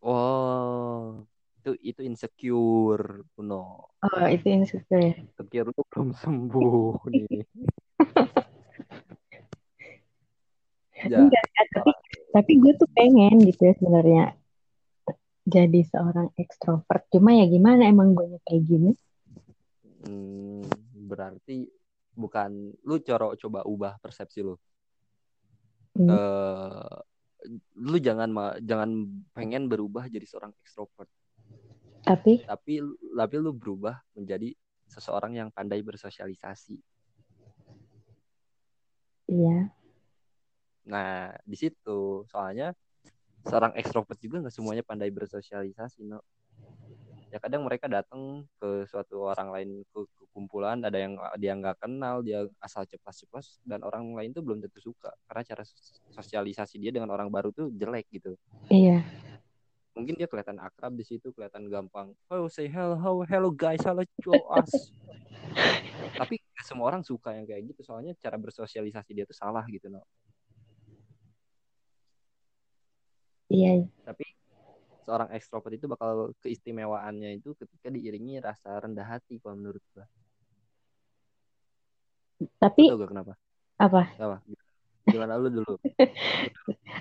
Oh, itu itu insecure, Kuno. oh itu insecure ya Insecure lu belum sembuh nih. Ya, Enggak, tapi tapi gue tuh pengen gitu ya sebenarnya jadi seorang ekstrovert cuma ya gimana emang gue kayak gini hmm, berarti bukan lu coro coba ubah persepsi lu. Hmm. eh lu jangan jangan pengen berubah jadi seorang ekstrovert tapi? Tapi tapi lu berubah menjadi seseorang yang pandai bersosialisasi. Iya. Nah di situ. Soalnya seorang ekstrovert juga nggak semuanya pandai bersosialisasi no ya kadang mereka datang ke suatu orang lain ke, ke kumpulan ada yang dia nggak kenal dia asal ceplas-ceplos dan orang lain tuh belum tentu suka. Karena cara sos- sosialisasi dia dengan orang baru tuh jelek gitu. Iya mungkin dia kelihatan akrab di situ kelihatan gampang oh say hello hello guys hello us tapi semua orang suka yang kayak gitu soalnya cara bersosialisasi dia tuh salah gitu no iya. Tapi seorang ekstrovert itu bakal keistimewaannya itu ketika diiringi rasa rendah hati kalau menurut gua. Tapi tau gak kenapa? Apa? Apa gimana lu dulu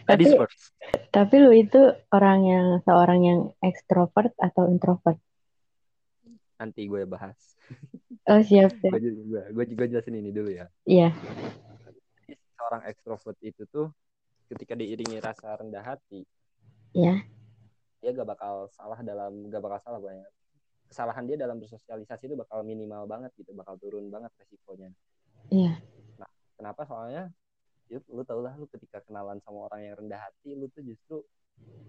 first tapi lu itu orang yang seorang yang ekstrovert atau introvert nanti gue bahas Oh siap siap. gue gue gue gue jelasin ini dulu ya Iya. Jadi, seorang ekstrovert itu tuh ketika diiringi rasa rendah hati Iya. dia gak bakal salah dalam gak bakal salah banyak kesalahan dia dalam bersosialisasi itu bakal minimal banget gitu bakal turun banget resikonya Iya. kenapa soalnya ya, lu tau lah lu ketika kenalan sama orang yang rendah hati lu tuh justru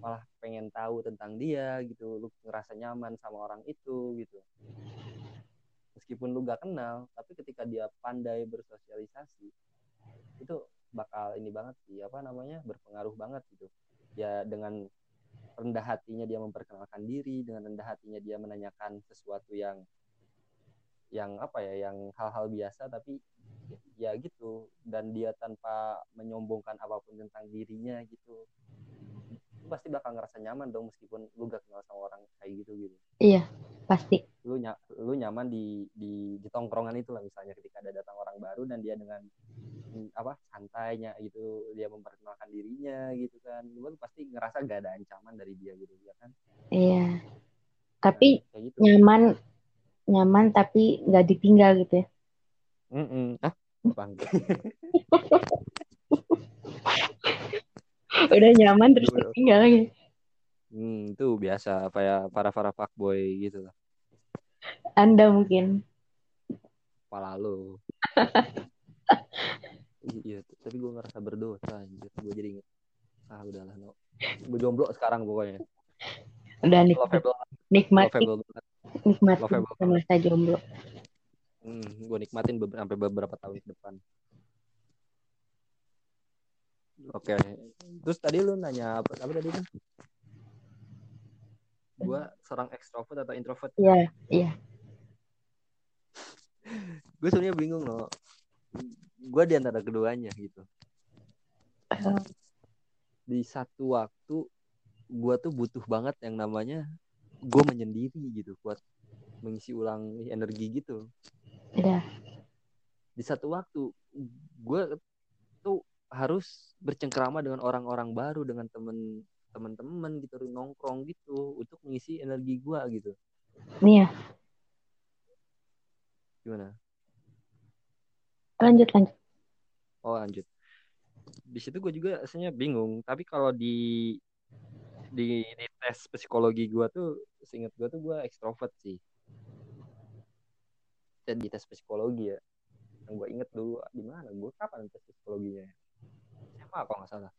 malah pengen tahu tentang dia gitu. Lu ngerasa nyaman sama orang itu gitu. Meskipun lu gak kenal tapi ketika dia pandai bersosialisasi itu bakal ini banget sih apa namanya berpengaruh banget gitu. Ya dengan rendah hatinya dia memperkenalkan diri dengan rendah hatinya dia menanyakan sesuatu yang yang apa ya yang hal-hal biasa tapi ya gitu dan dia tanpa menyombongkan apa pun tentang dirinya gitu lu pasti bakal ngerasa nyaman dong meskipun lu gak kenal sama orang kayak gitu gitu Iya. Pasti. lu ny lu nyaman di di di tongkrongan itu lah misalnya ketika ada datang orang baru dan dia dengan mm, apa santainya gitu dia memperkenalkan dirinya gitu kan lu pasti ngerasa gak ada ancaman dari dia gitu ya kan Iya. Tapi kayak gitu nyaman nyaman tapi nggak ditinggal gitu ya. Mm-mm. ah bang Udah nyaman terus Udah. ditinggal lagi. hmm, itu biasa apa ya para para fuckboy gitu lah Anda mungkin. kepala lu iya tapi gue ngerasa berdosa anjir gue jadi inget ah udahlah no gue jomblo sekarang pokoknya Udah nikmat, nikmati nikmati Lovable. masa jomblo. Hmm, gue nikmatin beber- sampai beberapa tahun ke depan. Oke. Terus tadi lu nanya apa apa tadi kan? Gue seorang ekstrovert atau introvert? Iya, iya. gue sebenarnya bingung loh. Gue di antara keduanya gitu. Di satu waktu gue tuh butuh banget yang namanya gue menyendiri gitu buat mengisi ulang energi gitu Iya. di satu waktu gue tuh harus bercengkrama dengan orang-orang baru dengan temen teman-teman gitu nongkrong gitu untuk mengisi energi gue gitu. Nih ya, gimana? Lanjut lanjut. oh lanjut. Di situ gue juga aslinya bingung tapi kalau di di, di tes psikologi gue tuh seingat gue tuh gue ekstrovert sih dan di tes psikologi ya yang gue inget dulu di mana gue kapan tes psikologinya ya? SMA kalau nggak salah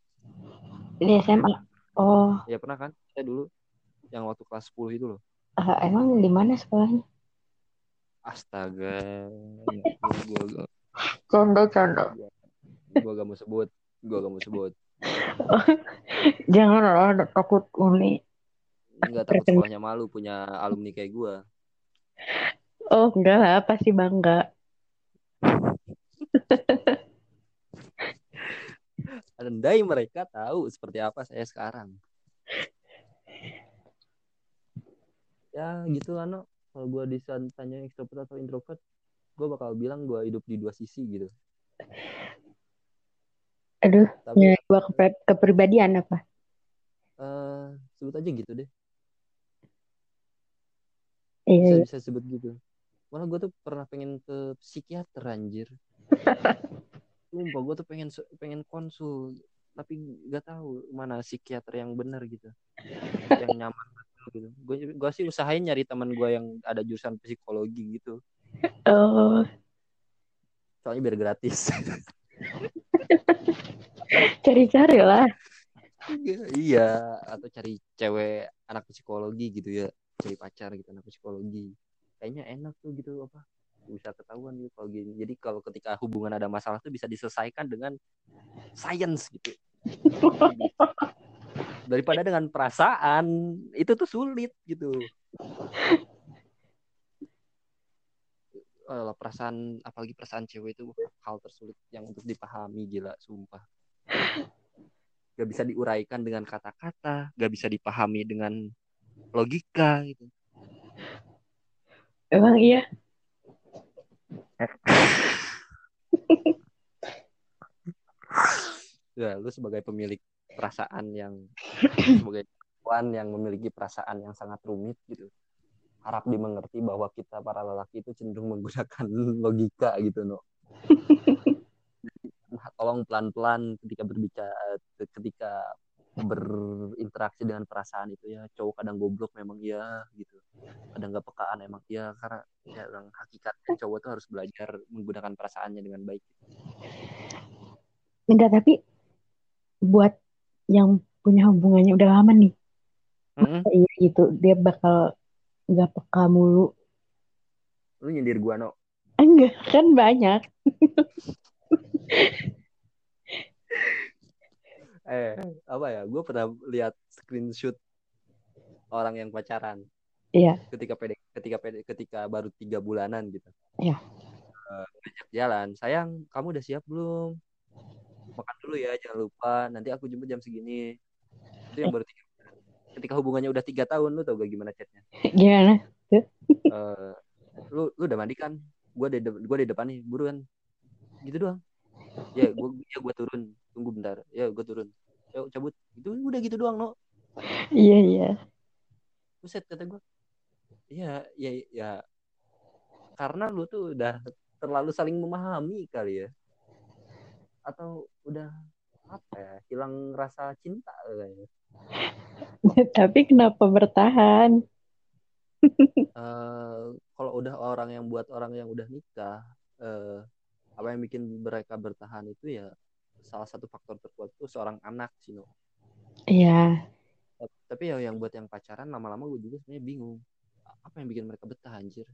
Di SMA. Oh, ya pernah kan saya dulu yang waktu kelas 10 itu loh eh, emang di mana sekolahnya? astaga gue gue Canda canda. gue gak mau sebut gue gak mau sebut Jangan lah, takut uni. nggak takut sekolahnya malu punya alumni kayak gue Oh enggak lah, pasti bangga. andai mereka tahu seperti apa saya sekarang ya gitu lah no kalau gue ditanya extrovert atau introvert gue bakal bilang gue hidup di dua sisi gitu Aduh, tapi ya, gua kepe- kepribadian apa? eh, sebut aja gitu deh Iya, bisa iya. bisa sebut gitu malah gue tuh pernah pengen ke psikiater anjir. Sumpah gue tuh pengen pengen konsul tapi nggak tahu mana psikiater yang benar gitu. Yang nyaman gitu. Gue gue sih usahain nyari teman gue yang ada jurusan psikologi gitu. Oh, soalnya biar gratis. Cari-cari lah. iya. Atau cari cewek anak psikologi gitu ya. Cari pacar gitu anak psikologi kayaknya enak tuh gitu apa bisa ketahuan gitu kalau gini. Jadi kalau ketika hubungan ada masalah tuh bisa diselesaikan dengan science gitu. Daripada dengan perasaan itu tuh sulit gitu. Alah, perasaan apalagi perasaan cewek itu hal tersulit yang untuk dipahami gila sumpah. Gak bisa diuraikan dengan kata-kata gak bisa dipahami dengan logika gitu Emang iya. ya lu sebagai pemilik perasaan yang sebagai perempuan yang memiliki perasaan yang sangat rumit gitu harap dimengerti bahwa kita para lelaki itu cenderung menggunakan logika gitu no tolong pelan-pelan ketika berbicara ketika berinteraksi dengan perasaan itu ya. Cowok kadang goblok memang iya gitu. Kadang nggak pekaan emang iya karena ya orang hakikat cowok tuh harus belajar menggunakan perasaannya dengan baik. Enggak tapi buat yang punya hubungannya udah lama nih mm -hmm. gitu dia bakal nggak peka mulu? Lu nyindir gua no. Enggak kan banyak eh apa ya gue pernah lihat screenshot orang yang pacaran iya. ketika pede ketika pede ketika baru tiga bulanan gitu. Iya. Uh, jalan sayang kamu udah siap belum? Makan dulu ya jangan lupa nanti aku jemput jam segini. Itu yang baru tiga bulan. Ketika hubungannya udah tiga tahun lu tau gak gimana chatnya? Gimana? Uh, lu lu udah mandi kan? Gue di gue di depan nih buruan gitu doang. Ya gue ya gue turun. Tunggu bentar. Ya gue turun yuk cabut. Itu udah gitu doang no iya iya. Buset kata gue iya ya ya karena lu tuh udah terlalu saling memahami kali ya. Atau udah apa ya hilang rasa cinta kayaknya tapi kenapa bertahan? Uh, kalau udah orang yang buat orang yang udah nikah uh, apa yang bikin mereka bertahan itu ya salah satu faktor terkuat itu seorang anak sih no iya. Tapi ya yang buat yang pacaran lama-lama gue juga sebenarnya bingung. Apa yang bikin mereka betah anjir?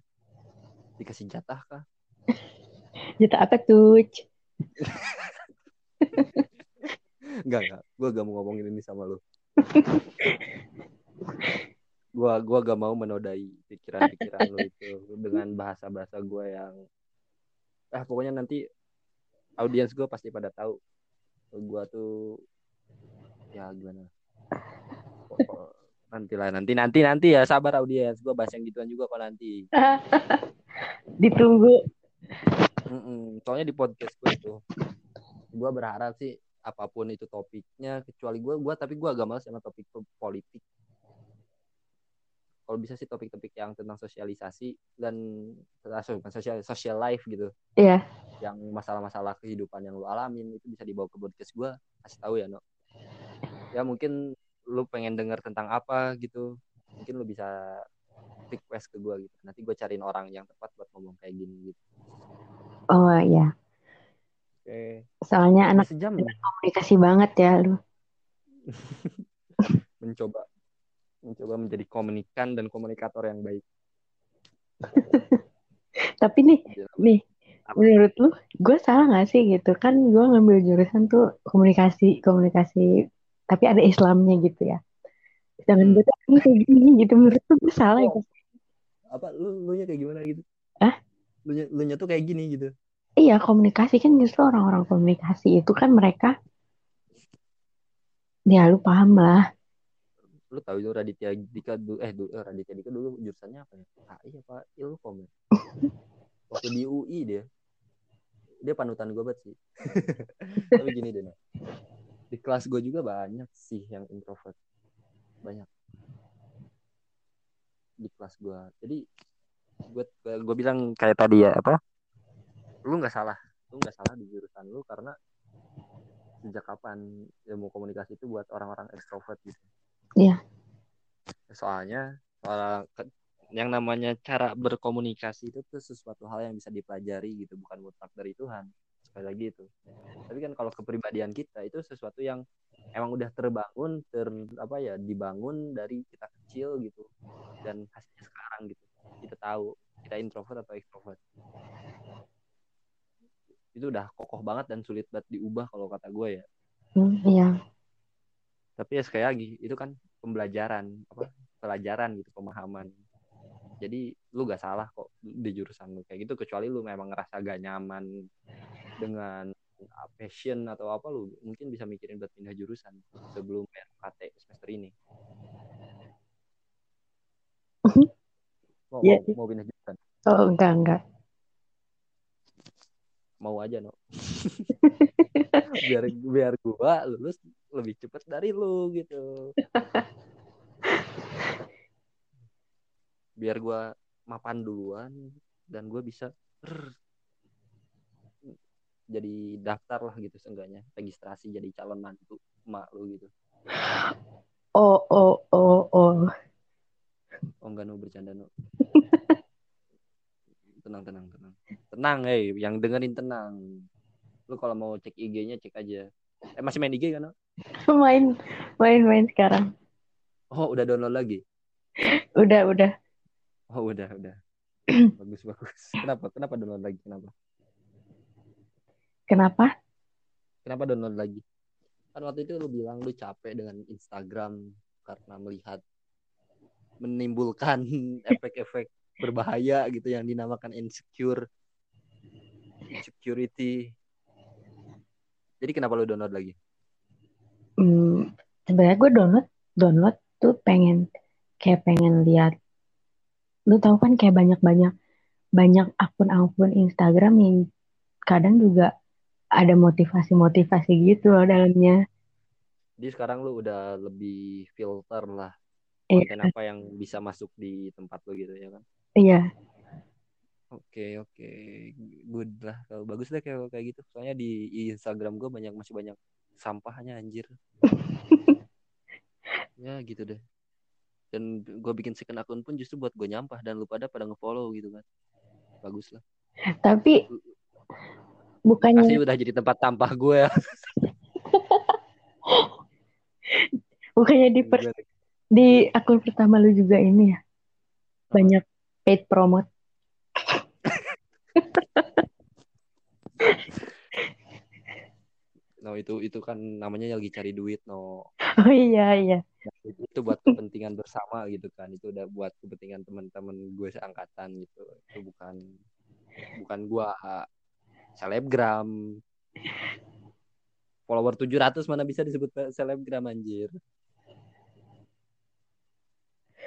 Dikasih jatah kah? Jatah apa tuh? Enggak, enggak. Gue gak mau ngomongin ini sama lu. gue gua gak mau menodai pikiran-pikiran lu itu dengan bahasa-bahasa gue yang eh pokoknya nanti audiens gue pasti pada tahu gue tuh ya gimana? Nanti lah nanti nanti nanti ya sabar audiens. Gue bahas yang gituan juga kok nanti. Ditunggu. Mm -mm. soalnya di podcast gue itu gue berharap sih apa pun itu topiknya kecuali gue gue tapi gue agak males sama topik politik kalau bisa sih topik-topik yang tentang sosialisasi dan sosial social life gitu. Iya. Yeah. Yang masalah-masalah kehidupan yang lu alamin itu bisa dibawa ke podcast gue kasih tahu ya no. Ya mungkin lu pengen denger tentang apa gitu, mungkin lu bisa request ke gue gitu. Nanti gue cariin orang yang tepat buat ngomong kayak gini gitu. Oh iya. Oke. Okay. Soalnya anak sejam komunikasi banget ya lu. Mencoba mencoba menjadi komunikan dan komunikator yang baik. Tapi nih, ya. nih, menurut lu, gue salah gak sih gitu? Kan gue ngambil jurusan tuh komunikasi, komunikasi, tapi ada Islamnya gitu ya. Sedangkan hmm. gue tuh kayak gini gitu, menurut lu gue salah oh. gitu. Apa, lu, lu nya kayak gimana gitu? Ah? Lu nya, lu nya tuh kayak gini gitu? Iya, komunikasi kan justru orang-orang komunikasi itu kan mereka, ya lu paham lah lu tahu itu Raditya Dika dulu eh dulu eh, Raditya Dika dulu jurusannya apa ya? AI apa Ilkom ya. Waktu di UI dia. Dia panutan gue banget sih. Tapi gini deh di kelas gue juga banyak sih yang introvert. Banyak. Di kelas gue jadi gue gue bilang kayak tadi ya apa? Lu nggak salah. Lu nggak salah di jurusan lu karena sejak kapan ilmu komunikasi itu buat orang-orang ekstrovert gitu Iya. Soalnya soal yang namanya cara berkomunikasi itu tuh sesuatu hal yang bisa dipelajari gitu, bukan mutlak dari Tuhan. Sekali lagi itu. Tapi kan kalau kepribadian kita itu sesuatu yang emang udah terbangun, ter apa ya, dibangun dari kita kecil gitu. Dan hasilnya sekarang gitu. Kita tahu kita introvert atau extrovert. Itu udah kokoh banget dan sulit banget diubah kalau kata gue ya. Hmm, iya tapi ya sekali lagi itu kan pembelajaran apa pelajaran gitu pemahaman. Jadi lu gak salah kok di jurusan lu kayak gitu kecuali lu memang ngerasa gak nyaman dengan passion atau apa lu mungkin bisa mikirin buat pindah jurusan sebelum RKT semester ini. Mau, yeah. mau, mau pindah jurusan? Oh enggak enggak. Mau aja no biar biar gua lulus lebih cepat dari lu gitu. Biar gue mapan duluan dan gue bisa rrr, jadi daftar lah gitu seenggaknya. Registrasi jadi calon mantu emak lu gitu. Oh, oh, oh, oh. oh enggak no bercanda no. Tenang tenang tenang. Tenang hei yang dengerin tenang. Lu kalau mau cek IG-nya cek aja. Eh masih main IG kan no? main, main, main sekarang. oh udah download lagi? Udah, udah. oh udah udah. Bagus bagus. Kenapa? Kenapa download lagi? Kenapa? Kenapa? kenapa download lagi? Kan waktu itu lu bilang lu capek dengan Instagram karena melihat menimbulkan efek-efek berbahaya gitu yang dinamakan insecure insecurity. Jadi kenapa lu download lagi Hmm, sebenarnya gue download, download tuh pengen kayak pengen lihat. Lu tahu kan kayak banyak-banyak banyak akun-akun Instagram yang kadang juga ada motivasi-motivasi gitu loh dalamnya. jadi sekarang lu udah lebih filter lah Iya, konten apa yang bisa masuk di tempat lu gitu ya kan iya. Oke oke good lah kalau bagus deh kayak kayak gitu soalnya di Instagram gue banyak masih banyak sampahnya anjir. Ya gitu deh. Dan gue bikin second akun pun justru buat gue nyampah dan lu pada pada ngefollow gitu kan. Bagus lah. Tapi bukannya kasih udah jadi tempat sampah gue ya. Bukannya di per- di akun pertama lu juga ini ya? Banyak paid promote. no itu itu kan namanya lagi cari duit no. Oh iya iya. itu, itu buat kepentingan bersama gitu kan. Itu udah buat kepentingan teman-teman gue seangkatan gitu. Itu bukan bukan gua selebgram. Follower 700 mana bisa disebut selebgram anjir.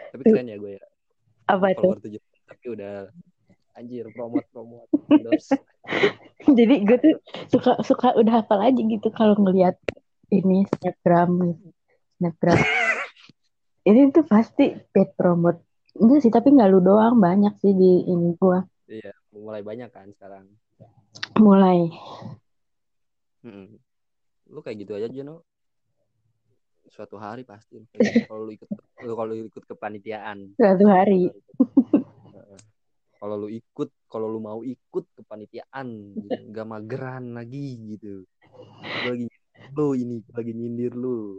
Tapi keren ya gue ya. Apa follower 700 tapi udah anjir promote promote endorse Jadi gue tuh suka suka udah hafal aja gitu kalau ngelihat ini snapgram snapgram. ini tuh pasti paid promote. Enggak sih, tapi nggak lu doang, banyak sih di ini gua. iya mulai banyak kan sekarang Mulai. Mm-mm. lu kayak gitu aja Jono suatu hari pasti kalau lu ikut kalau lu ikut kepanitiaan Suatu hari. Kalau lu ikut kalau lu mau ikut kepanitiaan nggak mageran lagi gitu Gua lagi lu ini gua lagi nyindir lu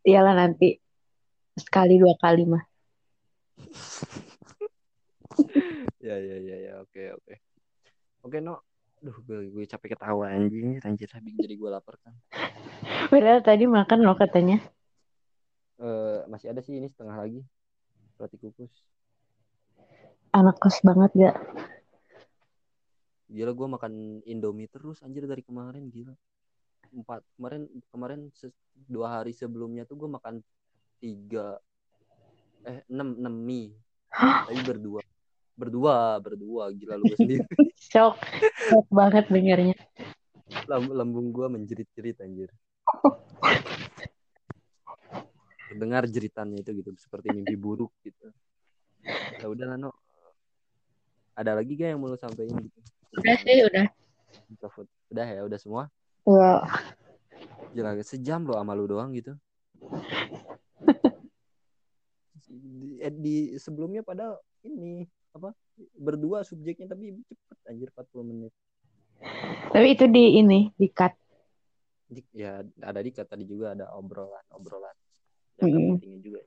Iyalah nanti sekali dua kali mah. ya ya ya ya oke oke oke no Duh, gue, gue capek ketawa anjing, anjir, habis jadi gue lapar kan. Padahal tadi makan loh katanya. Eh, masih ada sih ini setengah lagi. Roti kukus. Anak kos banget gak? Gila gue makan Indomie terus anjir dari kemarin gila. Empat kemarin kemarin se- dua hari sebelumnya tuh gue makan tiga eh enam enam mie. Tapi berdua berdua berdua gila lu sendiri. Shock. Shock banget dengarnya. Lam- lambung gue menjerit-jerit anjir. Dengar jeritannya itu gitu seperti mimpi buruk gitu. Ya udah lah no. Ada lagi gak yang mau lu sampein gitu? Udah sih, udah. Udah ya, udah semua. Iya. Gila, sejam loh sama lu doang gitu. di, eh, di sebelumnya pada ini apa berdua subjeknya tapi cepet anjir 40 menit. Tapi itu di ini, di cut. Di- Ya ada di tadi juga ada obrolan obrolan ada Mm-mm. pentingnya juga.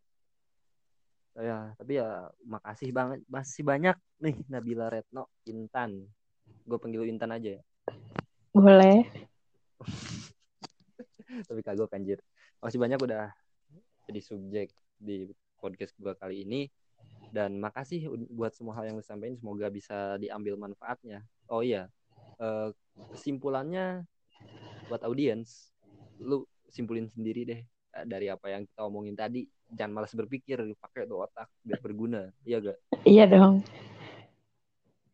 Ya tapi ya makasih banget masih banyak nih Nabila Retno Intan. Gue panggil Intan aja ya. Boleh. tapi kagok anjir. Makasih banyak udah jadi subjek di podcast gua kali ini dan makasih buat semua hal yang lu sampaikan semoga bisa diambil manfaatnya. Oh iya. eh, kesimpulannya buat audiens lu simpulin sendiri deh eh, dari apa yang kita omongin tadi. Jangan malas berpikir, pakai tuh otak biar berguna. Iya gak? Iya dong.